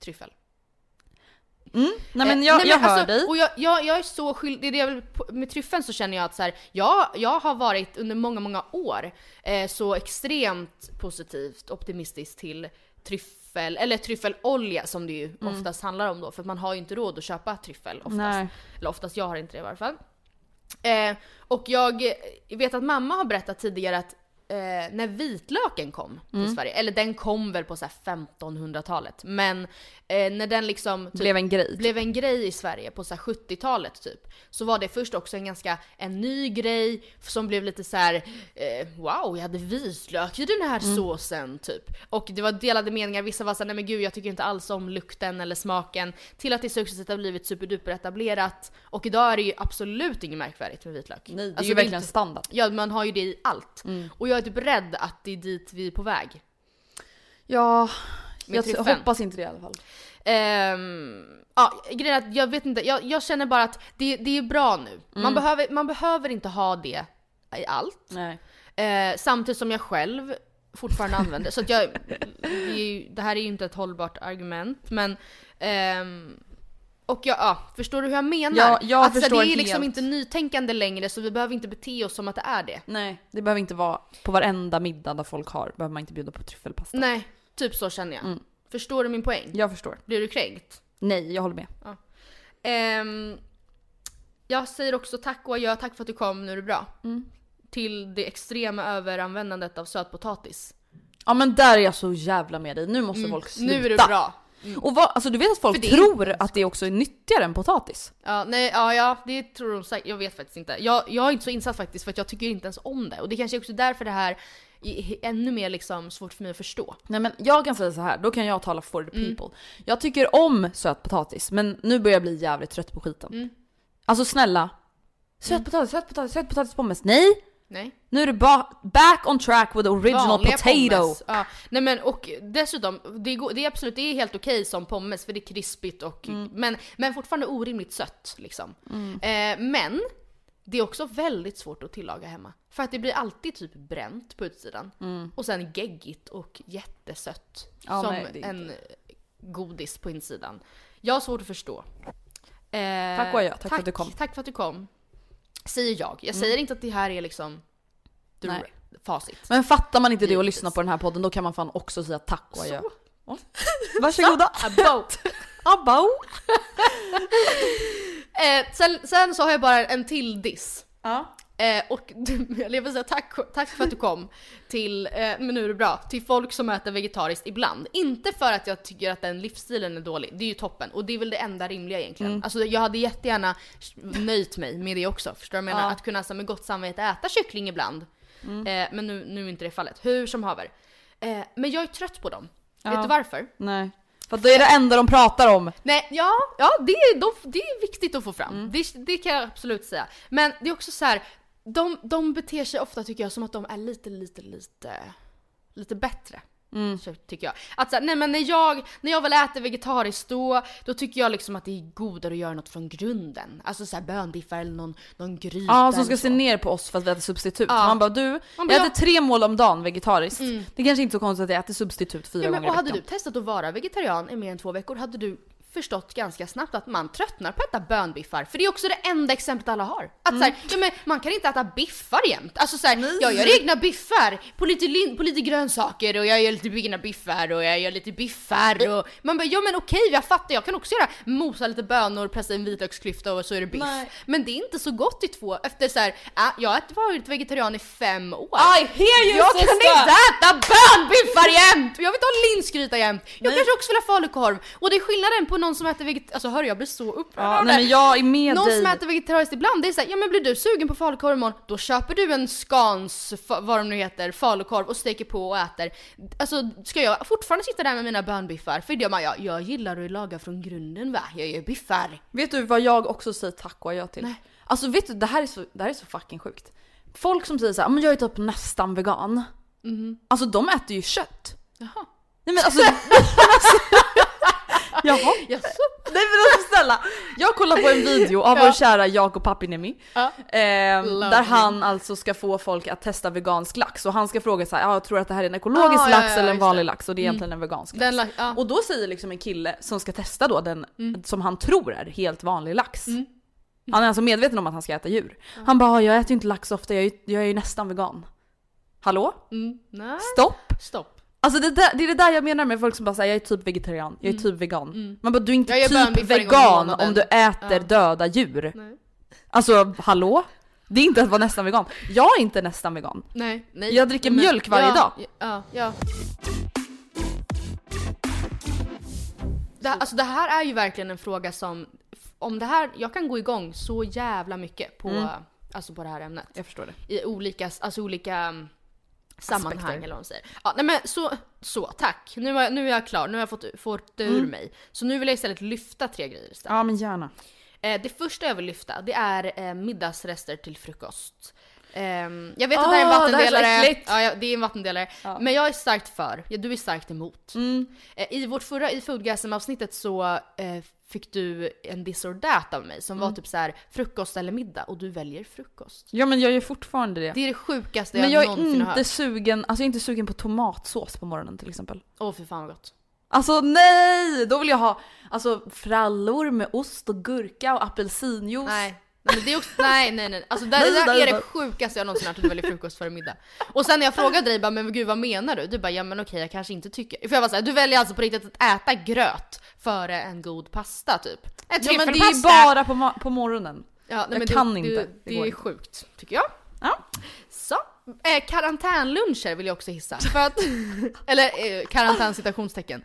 Tryffel. Mm. Nej men Eh, jag, nej, jag men hör alltså, dig. Och jag, jag, jag är så skyldig, det jag med tryffeln så känner jag att så här, jag, jag har varit under många, många år eh, så extremt positivt optimistisk till tryffel, eller tryffelolja som det ju oftast handlar om då, för man har ju inte råd att köpa tryffel oftast. Nej. Eller oftast, jag har inte det i varje fall. Eh, och jag vet att mamma har berättat tidigare att eh, när vitlöken kom till Mm. Sverige, eller den kom väl på så här 1500-talet, men eh, när den liksom typ, Blev en grej. blev en grej i Sverige på så här 70-talet typ, så var det först också en ganska en ny grej som blev lite så här: eh, wow, jag hade vitlök i den här Mm. såsen typ. Och det var delade meningar, vissa var såhär, nej men gud jag tycker inte alls om lukten eller smaken, till att det successivt har blivit superduper etablerat. Och idag är det ju absolut inget märkvärdigt med vitlök. Nej, det är Alltså, ju verkligen inte- standard. Ja, man har ju det i allt. Mm. Och jag är typ rädd att det är dit vi är på väg. Ja, Med jag tryffeln. hoppas inte det i alla fall. Ehm, ja, grejen är att jag vet inte, jag, jag känner bara att det, det är bra nu. Man, Mm. behöver, man behöver inte ha det i allt. Eh, samtidigt som jag själv fortfarande använder så att jag, det, ju, det här är ju inte ett hållbart argument men ehm, och jag, ja, förstår du hur jag menar? Ja, jag att, så här, förstår det är liksom helt. inte nytänkande längre så vi behöver inte bete oss som att det är det. Nej, det behöver inte vara på varenda middag där folk har, behöver man inte bjuda på tryffelpasta. Nej, typ så känner jag. Mm. Förstår du min poäng? Jag förstår. Blir du kränkt? Nej, jag håller med. Ehm, jag säger också tack och adjö, tack för att du kom, nu är det bra. Mm. Till det extrema överanvändandet av sötpotatis. Ja men där är jag så jävla med dig, nu måste Mm, folk sluta. Nu är det bra. Och vad, alltså du vet att folk är tror att det också är nyttigare än potatis? Ja, nej, ja, ja, det tror de säkert. Jag vet faktiskt inte. Jag, jag är inte så insatt faktiskt för att jag tycker inte ens om det. Och det kanske är också därför det här är ännu mer liksom svårt för mig att förstå. Nej men jag kan säga så här, då kan jag tala for the Mm. people. Jag tycker om sötpotatis, men nu börjar jag bli jävligt trött på skiten. Mm. Alltså snälla. Sötpotatis, sötpotatis, sötpotatis pommes. Nej! Nej. Nu är det ba- back on track with the original Vanliga potato. pommes. Ja. Nej men och dessutom, det, går, det är absolut det är helt okej som pommes för det är krispigt och Mm. men, men fortfarande orimligt sött liksom. Eh, men det är också väldigt svårt att tillaga hemma. För att det blir alltid typ bränt på utsidan. Och sen geggigt och jättesött. Ja, som nej, en godis på insidan. Jag har svårt att förstå. Eh, Tack och adjö, tack för att du kom. Tack för att du kom. Säger jag. Jag säger inte att det här är liksom the Nej. facit. Men fattar man inte det och lyssnar på den här podden då kan man fan också säga tack och adjö. Ja. Varsågoda! Abo. Abo! Eh, sen, sen så har jag bara en till diss. Ja. Eh, och jag vill säga tack, tack för att du kom till, eh, men nu är det bra, till folk som äter vegetariskt ibland. Inte för att jag tycker att den livsstilen är dålig, det är ju toppen. Och det är väl det enda rimliga egentligen. Mm. Alltså jag hade jättegärna nöjt mig med det också, förstår du vad jag menar? Ja. Att kunna så, med gott samvete äta kyckling ibland. Eh, men nu, nu är inte det fallet. Hur som haver. Eh, men jag är trött på dem. Ja. Vet du varför? Nej. För det är det enda de pratar om. Nej, ja, ja det, är, de, det är viktigt att få fram. Mm. Det, det kan jag absolut säga. Men det är också så här, de, de beter sig ofta tycker jag som att de är lite, lite, lite, lite bättre. Mm. Så tycker jag. Att så nej men när jag, när jag väl äter vegetariskt då, då tycker jag liksom att det är godare att göra något från grunden. Alltså såhär bönbiffar eller någon, någon gryta Ja, som ska se ner på oss för att vi äter substitut. Ja. Man bara du, Man bara, jag ja. äter tre mål om dagen vegetariskt. Mm. Det är kanske inte är så konstigt att jag äter substitut fyra Ja, men, gånger och i hade veckan. du testat att vara vegetarian i mer än två veckor hade du förstått ganska snabbt att man tröttnar på att äta bönbiffar. För det är också det enda exemplet alla har. Att Mm. så här, ja, men man kan inte äta biffar jämt. Alltså så här, jag gör egna biffar på lite, på lite grönsaker och jag gör lite egna biffar och jag gör lite biffar och man bara ja men okej jag fattar jag kan också göra mosa lite bönor, pressa i en vitlöksklyfta och så är det biff. Nej. Men det är inte så gott i två efter så här, äh, jag har varit vegetarian i fem år. I hear you Jag kan sister! inte äta bönbiffar jämt! Jag vill inte ha linsgryta jämt! Jag Nej. kanske också vill ha falukorv. Och det är skillnaden på någon som äter veget... Alltså hör jag blir så upprörd Ja, nej men jag är med Någon dig. som äter vegetariskt ibland, det är såhär, ja men blir du sugen på falukorv imorgon, då köper du en Scans, fa- vad de nu heter, falukorv och steker på och äter. Alltså ska jag fortfarande sitta där med mina bönbiffar? För det, man, jag, jag gillar att laga från grunden va, jag gör biffar. Vet du vad jag också säger tack och adjö till? Nej. Alltså vet du, det här är så, det här är så fucking sjukt. Folk som säger så här, men jag är typ nästan vegan. Alltså de äter ju kött. Jaha. Nej men alltså... alltså Jaha? Jaså? Nej men alltså snälla! Jag kollar på en video av Ja. vår kära Jakob Papinemi. Ja. Eh, där han alltså ska få folk att testa vegansk lax och han ska fråga så här, ja, jag tror att det här är en ekologisk Ah, lax ja, eller en vanlig lax och det är egentligen en vegansk lax. La- ja. Och då säger liksom en kille som ska testa då den Mm. som han tror är helt vanlig lax. Han är alltså medveten om att han ska äta djur. Han bara, jag äter ju inte lax ofta, jag är, ju- jag är ju nästan vegan. Hallå? Mm. Nej. Stopp! Stopp. Alltså det, där, det är det där jag menar med folk som bara säger jag är typ vegetarian, jag är typ vegan. Man bara du är inte Mm. Typ vegan om du äter Ja. döda djur. Nej. Alltså hallå? Det är inte att vara nästan vegan. Jag är inte nästan vegan. Nej, nej. Jag dricker Nej, men- mjölk varje ja, dag. Ja, ja. Det, här- alltså det här är ju verkligen en fråga som, om det här, jag kan gå igång så jävla mycket på, Mm. alltså på det här ämnet. Jag förstår det. I olika, alltså olika um, sammanhang Aspekter. eller vad man säger. Ja, nej men så, så tack. Nu är, nu är jag klar, nu har jag fått, fått det ur Mm. mig. Så nu vill jag istället lyfta tre grejer istället. Ja men gärna. Eh, det första jag vill lyfta, det är eh, middagsrester till frukost. Ehm, jag vet att det här är en Åh, det är vattendelare. ja, det är en vattendelare. Ja. Men jag är starkt för, ja, du är starkt emot. Mm. Eh, I vårt förra i Foodgasm-avsnittet så eh, fick du en this or that av mig som var Mm. typ så här frukost eller middag och du väljer frukost. Ja men jag gör fortfarande det. Det är det sjukaste men jag, jag är någonsin har inte hört. sugen, alltså jag är inte sugen på tomatsås på morgonen till exempel. Åh fy fan vad gott. Alltså nej! Då vill jag ha alltså frallor med ost och gurka och apelsinjuice. Nej. Nej, men det är också, nej nej nej. Alltså det, Nej, där nej, är det sjukaste jag någonsin hört att du väljer frukost före middag. Och sen när jag frågade dig bara men gud vad menar du? Du bara ja men okej jag kanske inte tycker. För jag var såhär, du väljer alltså på riktigt att äta gröt före en god pasta typ. En Ja men det är ju bara på, på morgonen. Ja, nej, jag kan det, inte. Det, Det det, är sjukt, tycker jag. Ja. Så. Eh, karantänluncher vill jag också hissa. För att, eller eh, karantän citationstecken.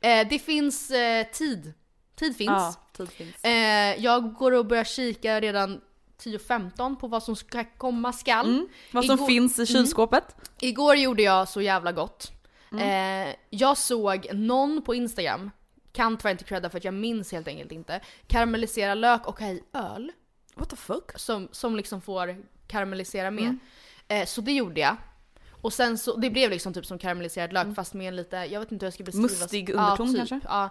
Eh, det finns eh, tid. Tid finns. Ja, tid finns. Eh, jag går och börjar kika redan 10.15 på vad som ska komma skall. Mm. Vad som Igår- finns i kylskåpet. Igår gjorde jag så jävla gott. Mm. Eh, jag såg någon på Instagram, kan tyvärr inte credda för att jag minns helt enkelt inte, karamellisera lök och ha i öl. What the fuck? Som, som liksom får karamellisera med. Mm. Eh, så det gjorde jag. Och sen så, det blev liksom typ som karamelliserad lök fast med en lite, jag vet inte hur jag ska beskriva. Mm. Mustig underton kanske? Ja.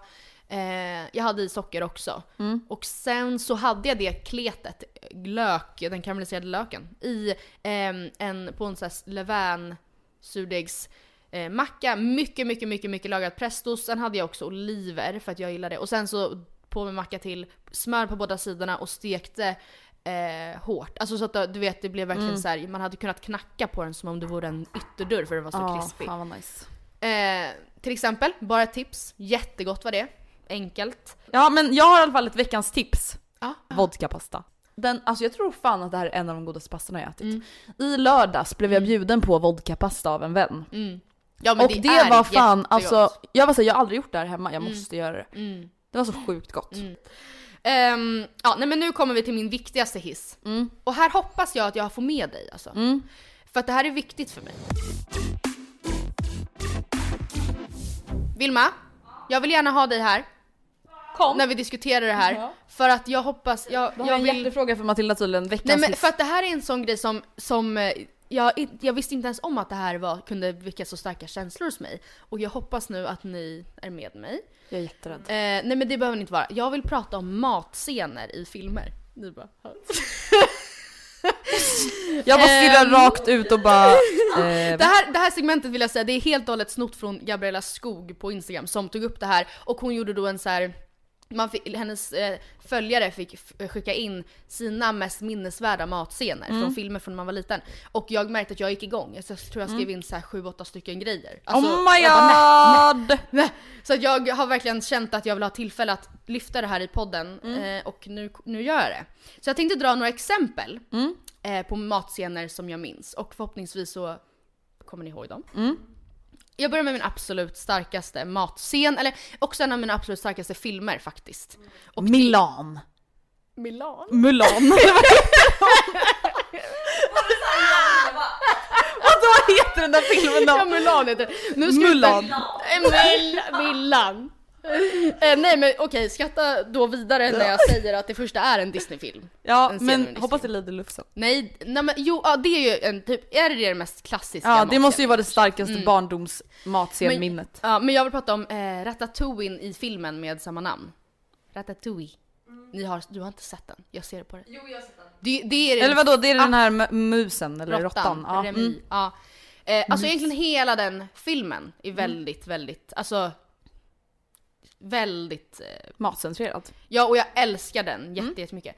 Eh, jag hade i socker också. Mm. Och sen så hade jag det kletet, lök, den karamelliserade löken, i ehm, en, på en sån här levain surdegs eh, macka, mycket, mycket, mycket, mycket lagrat presto. Sen hade jag också oliver för att jag gillar det. Och sen så på med macka till, smör på båda sidorna och stekte eh, hårt. Alltså så att du vet det blev verkligen Mm. så här, man hade kunnat knacka på den som om det vore en ytterdörr för det var så Ja, krispig. nice. Eh, till exempel, bara ett tips, jättegott var det. Enkelt. Ja men jag har i alla fall ett veckans tips. Ja. Vodkapasta. Den, alltså jag tror fan att det här är en av de godaste pastorna jag ätit. Mm. I lördags blev jag bjuden på vodkapasta av en vän. Mm. Ja, men och det, är var fan, alltså jag var såhär, jag har aldrig gjort det här hemma, jag Mm. måste göra det. Mm. Det var så sjukt gott. Mm. Ehm, ja, nej men nu kommer vi till min viktigaste hiss. Mm. Och här hoppas jag att jag får med dig alltså. Mm. För att det här är viktigt för mig. Vilma, jag vill gärna ha dig här. Kom. När vi diskuterar det här. Ja. För att jag hoppas, jag, jag en vill... hjärtefråga för Matilda tydligen, veckans Nej men för att det här är en sån grej som, som eh, jag, jag visste inte ens om att det här var, kunde väcka så starka känslor hos mig. Och jag hoppas nu att ni är med mig. Jag är jätterädd. Eh, nej men det behöver ni inte vara. Jag vill prata om matscener i filmer. Ni bara, Jag bara stirrar Ehm. rakt ut och bara... Eh, Det här, det här segmentet vill jag säga, det är helt och hållet snott från Gabriella Skog på Instagram som tog upp det här och hon gjorde då en så här man fick, hennes eh, följare fick skicka in sina mest minnesvärda matscener Mm. från filmer från när man var liten. Och jag märkte att jag gick igång. Jag tror jag skrev Mm. in så här 7-8 stycken grejer. oh my Alltså, jag bara, nej, god! nej. Så jag har verkligen känt att jag vill ha tillfälle att lyfta det här i podden Mm. eh, och nu, nu gör jag det. Så jag tänkte dra några exempel Mm. eh, på matscener som jag minns och förhoppningsvis så kommer ni ihåg dem. Jag börjar med min absolut starkaste matscen, eller också en av mina absolut starkaste filmer faktiskt. Och Milan. Milan? Mulan. Vad heter den där filmen då? Ja, Mulan heter det. Nu ska vi- Mulan. Eh, Mil, Milan. Eh, nej men okej, skratta då vidare när jag säger att det första är en Disney-film. Ja En men Disney. hoppas det Lady Lufsen. Nej, nej men jo, ja, det är ju en typ, är det det mest klassiska Ja det måste ju vara det starkaste Mm. barndomsmatscenminnet. Ja, men jag vill prata om eh, Ratatouille i filmen med samma namn. Ratatouille. Ni har, du har inte sett den? Jag ser det på dig. Jo jag har sett den. Det, det är det Eller vadå, det är den här m- musen eller råttan? Ja. Mm. Ja. Eh, alltså egentligen hela den filmen är väldigt, väldigt, alltså väldigt eh, Matcentrerad. Ja, och jag älskar den jätte, Mm. jättemycket.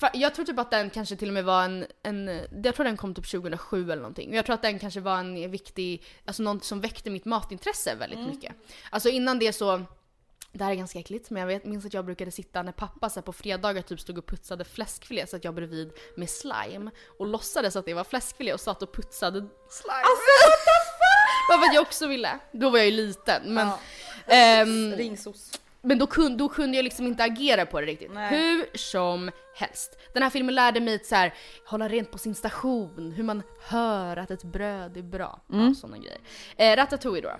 För jag tror typ att den kanske till och med var en, en, jag tror den kom typ 2007 eller någonting. Jag tror att den kanske var en viktig, alltså något som väckte mitt matintresse väldigt Mm. mycket. Alltså innan det så det här är ganska äckligt men jag vet, minns att jag brukade sitta när pappa så på fredagar typ stod och putsade fläskfilé så att jag bredvid med slime och låtsades att det var fläskfilé och satt och putsade slime. Alltså what the fuck! Bara för att jag också ville. Då var jag ju liten men... ehm, Ringsos. men då kunde, då kunde jag liksom inte agera på det riktigt. Hur som helst. Den här filmen lärde mig att så här, hålla rent på sin station, hur man hör att ett bröd är bra. Ja, sådana grejer. Eh, Ratatouille då.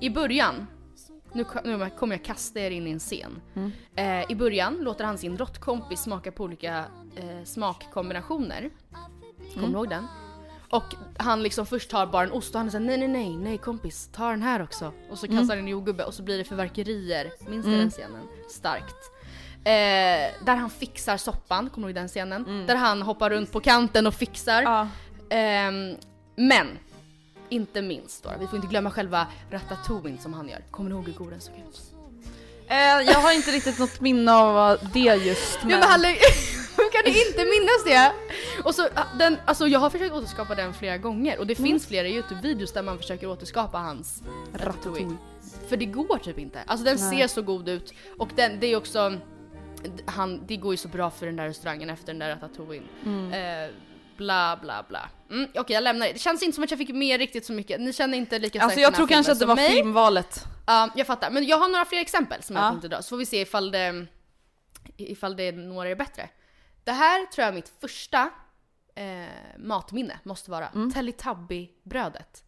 I början, nu, nu kommer jag kasta er in i en scen. Eh, I början låter han sin råttkompis smaka på olika eh, smakkombinationer. Kommer du ihåg den? Och han liksom först tar bara en ost och han säger nej nej nej nej kompis ta den här också. Och så kastar han en jordgubbe och så blir det fyrverkerier. Minns du den scenen? Starkt. Eh, där han fixar soppan, kommer du ihåg den scenen? Där han hoppar runt på kanten och fixar. Ja. Ehm, men, inte minst då, vi får inte glömma själva ratatouille som han gör. Kommer du ihåg hur god den såg ut? Eh, jag har inte riktigt något minne av det just men... Ja, men han Hur kan du inte minnas det? Och så, ah, den, alltså jag har försökt återskapa den flera gånger och det finns flera Youtube-videos där man försöker återskapa hans ratatouille. För det går typ inte. Alltså den ser så god ut och den, det är också, han, det går ju så bra för den där restaurangen efter den där ratatouille. Eh, bla bla bla. Mm, Okej jag lämnar det. Det känns inte som att jag fick med riktigt så mycket. Ni känner inte lika Alltså jag tror kanske att det var mig. filmvalet. Ja, jag fattar. Men jag har några fler exempel som jag Ja. tänkte dra, så får vi se ifall det, ifall det några är bättre. Det här tror jag är mitt första eh, matminne måste vara. Mm. Teletubby-brödet.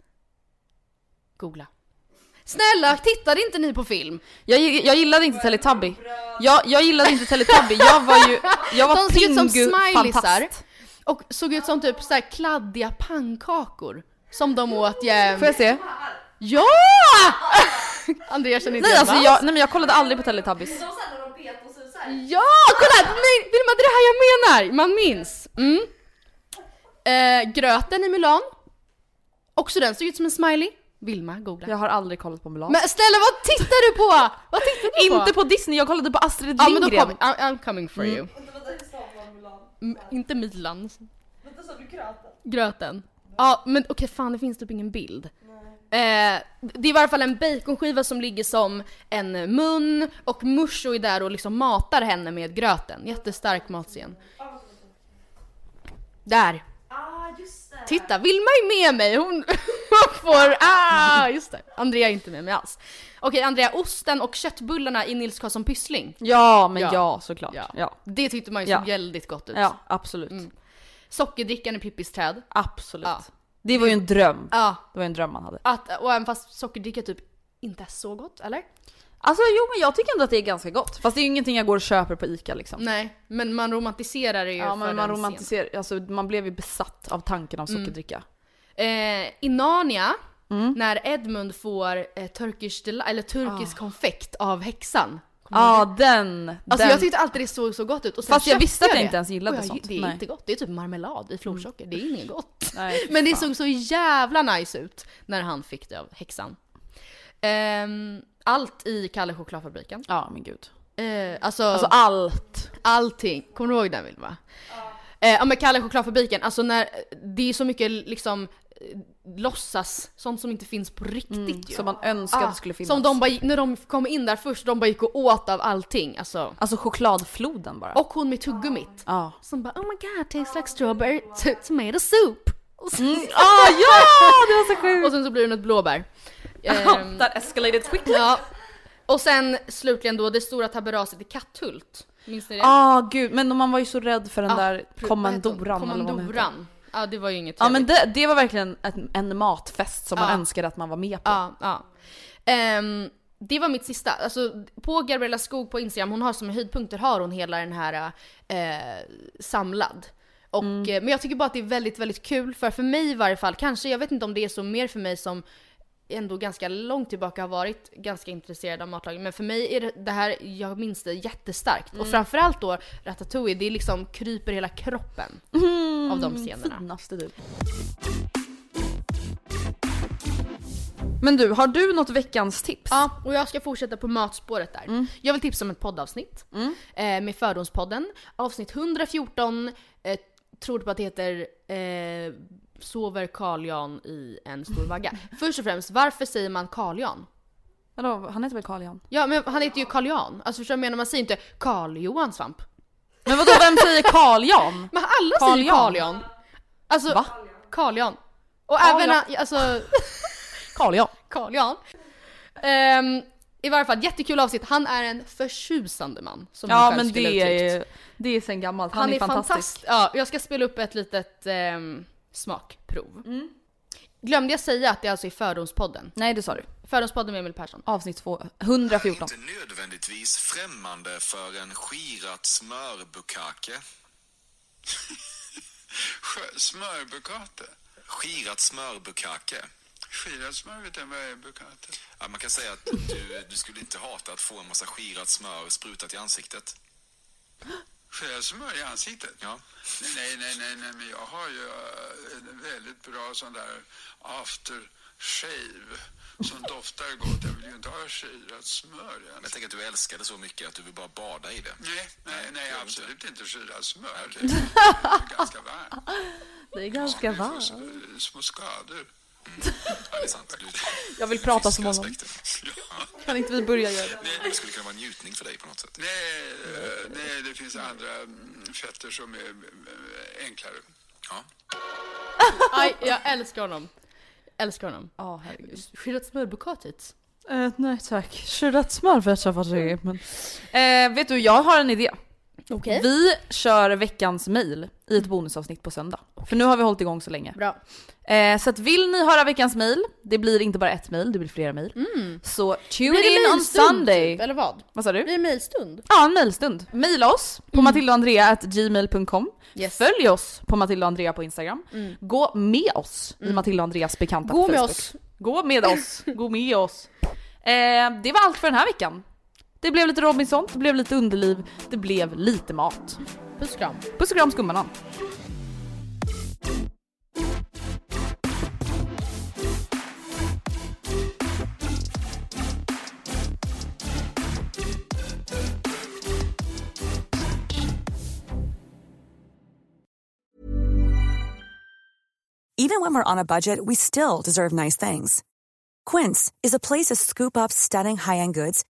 Googla. Snälla, tittade inte ni på film? Jag, jag gillade inte Teletubby. Jag, jag gillade inte Teletubby, jag var ju, jag var De såg ut som smileysar. Och såg ut som typ så här kladdiga pannkakor. Som de åt jämt. Får jag se? Ja! Andreas känner inte Nej alltså jag, nej men jag kollade aldrig på Teletubbies. Ja, kolla! Nej, Vilma det är det här jag menar! Man minns. Mm. Eh, gröten i Mulan. Också den såg ut som en smiley. Vilma, googla. Jag har aldrig kollat på Mulan. Men snälla vad tittar du på? Vad tittar du på? inte på Disney, jag kollade på Astrid Ja men då Lindgren. kom, I'm, I'm coming for you. Mm, inte Milan. Gröten. Ja men okej fan det finns typ ingen bild. Eh, det är i varje fall en baconskiva som ligger som en mun och Musho är där och liksom matar henne med gröten. Jättestark matscen. Där. Titta, Vilma är med mig, hon, får, ah just det. Andrea är inte med mig alls. Okej Andrea, osten och köttbullarna i Nils Karlsson Pyssling. Ja men Ja. ja, såklart. Ja. Ja. Det tyckte man ju Ja. såg väldigt gott ut. Ja, absolut. Sockerdrickan i Pippis träd. Absolut. Ja. Det var ju en dröm. Ja, Det var en dröm man hade. att, och även fast sockerdricka typ inte är så gott, eller? Alltså jo men jag tycker ändå att det är ganska gott. Fast det är ju ingenting jag går och köper på ICA liksom. Nej, men man romantiserar det ju Ja men man romantiserar, alltså man blev ju besatt av tanken av sockerdricka. scenen. Eh, I Narnia, Mm. när Edmund får eh, Turkish eller turkisk konfekt av häxan. Ja den, Alltså den. jag tyckte alltid det såg så gott ut. Och sen Fast jag visste att jag det. inte ens gillade jag- sånt. Det är Nej. inte gott, det är typ marmelad i florsocker, det är inget gott. Nej, Men det fan. såg så jävla nice ut när han fick det av häxan. Ehm, allt i Kalle chokladfabriken. Ja men gud. Eh, alltså, Alltså allt. allting. Kommer du ihåg den Vilma? Eh, ja men Kalle chokladfabriken, alltså när det är så mycket liksom låtsas, sånt som inte finns på riktigt ju. Mm, Som man önskade Ah, skulle finnas. Som de bara, när de kom in där först, de bara gick och åt av allting. Alltså. Alltså chokladfloden bara. Och hon med tuggummit. Ja. Som bara oh my god, tastes like strawberry tomato soup. Och sen, Ah ja! Det var så sjukt! och sen så blir det något blåbär. Ehm, That escalated quickly. ja. Och sen slutligen då det stora taberaset i Katthult. Minns ni det? Ah gud, men man var ju så rädd för den Ja, där kommandoran. Kommandoran. Ja det var ju inget Ja men trevligt. det, det var verkligen en, en matfest som man Ja. önskade att man var med på. Ja, ja. Ehm, det var mitt sista. Alltså på Gabriella Skog på Instagram, hon har som höjdpunkter har hon hela den här eh, samlad. Och, Mm. eh, men jag tycker bara att det är väldigt, väldigt kul för för mig i varje fall, kanske, jag vet inte om det är så mer för mig som ändå ganska långt tillbaka har varit ganska intresserad av matlagning. Men för mig är det, det här, jag minns det jättestarkt. Mm. Och framförallt då Ratatouille, det liksom kryper hela kroppen Mm. av de scenerna. Finaste du. Men du, har du något veckans tips? Ja, och jag ska fortsätta på matspåret där. Jag vill tipsa om ett poddavsnitt eh, med Fördomspodden. Avsnitt 114, eh, tror på att det heter eh, Sover Carl Jan i en stor vagga. Först och främst, varför säger man Carl Jan? Vadå, han heter väl Carl Jan? Ja men han heter ju Carl Jan. Alltså förstår du vad jag menar? Man säger inte Carl Johan Svamp. Men vadå, vem säger Carl Jan? Men alla Carl säger. Carl Jan. Alltså, Va? Carl Jan. Och Carl även, Jan. han- alltså, Carl Jan. Carl Jan. Ehm, I varje fall, jättekul avsnitt. Han är en förtjusande man. Som han Ja själv men skulle det uttryckt. är, det är sen gammalt, han, Han, är, är fantastisk. fantastisk. Ja, jag ska spela upp ett litet ehm, smakprov. Mm. Glömde jag säga att det alltså är Fördomspodden? Nej det sa du. Fördomspodden med Emil Persson. Avsnitt två, 114. Inte nödvändigtvis främmande för en skirat smörbukake. Smörbukate? Skirat smörbukake. Skirat smör vet jag vad är bukate? Ja, man kan säga att du, du skulle inte hata att få en massa skirat smör sprutat i ansiktet. Skirat smör i ansiktet? Ja. Nej, nej, nej, nej, men jag har ju eh, en väldigt bra sån där after shave som doftar gott. Jag vill ju inte ha skirat smör Men jag tänker att du älskar det så mycket att du vill bara bada i det. Nej, nej, nej, absolut inte skirat smör. Det är ganska varmt. Det är ganska varmt. Små skador. Ja, det är sant. Du, Jag vill prata som honom. aspekten. Ja. Kan inte vi börja göra det? Det skulle kunna vara en njutning för dig på något sätt. Nej, nej, det finns andra mm, fetter som är eh, enklare. Ja. Aj, jag älskar honom. Älskar honom. Ja herregud. Skirat smörbukatit. Eh, nej tack, kyrat smör vet jag vad det är men... Eh, vet du, jag har en idé. Okej. Vi kör veckans mail i ett bonusavsnitt på söndag. För nu har vi hållit igång så länge. Bra. Eh, så att vill ni höra veckans mail, det blir inte bara ett mail, det blir flera mail. Så tune in on mailstund, Sunday. Typ, eller vad? Vad sa du? Blir det mailstund? Ja, en mailstund. Maila oss på matildaandrea.gmail.com. Yes. Följ oss på Matilda och Andrea på Instagram. Gå med oss i Matilda och Andreas bekanta Gå med Facebook. oss. Gå med oss. Gå med oss. Eh, det var allt för den här veckan. Det blev lite Robinson, det blev lite underliv, det blev lite mat. Puss och kram. Puss och kram skumbanan. Even when we're on a budget, we still deserve nice things. Quince is a place to scoop up stunning high-end goods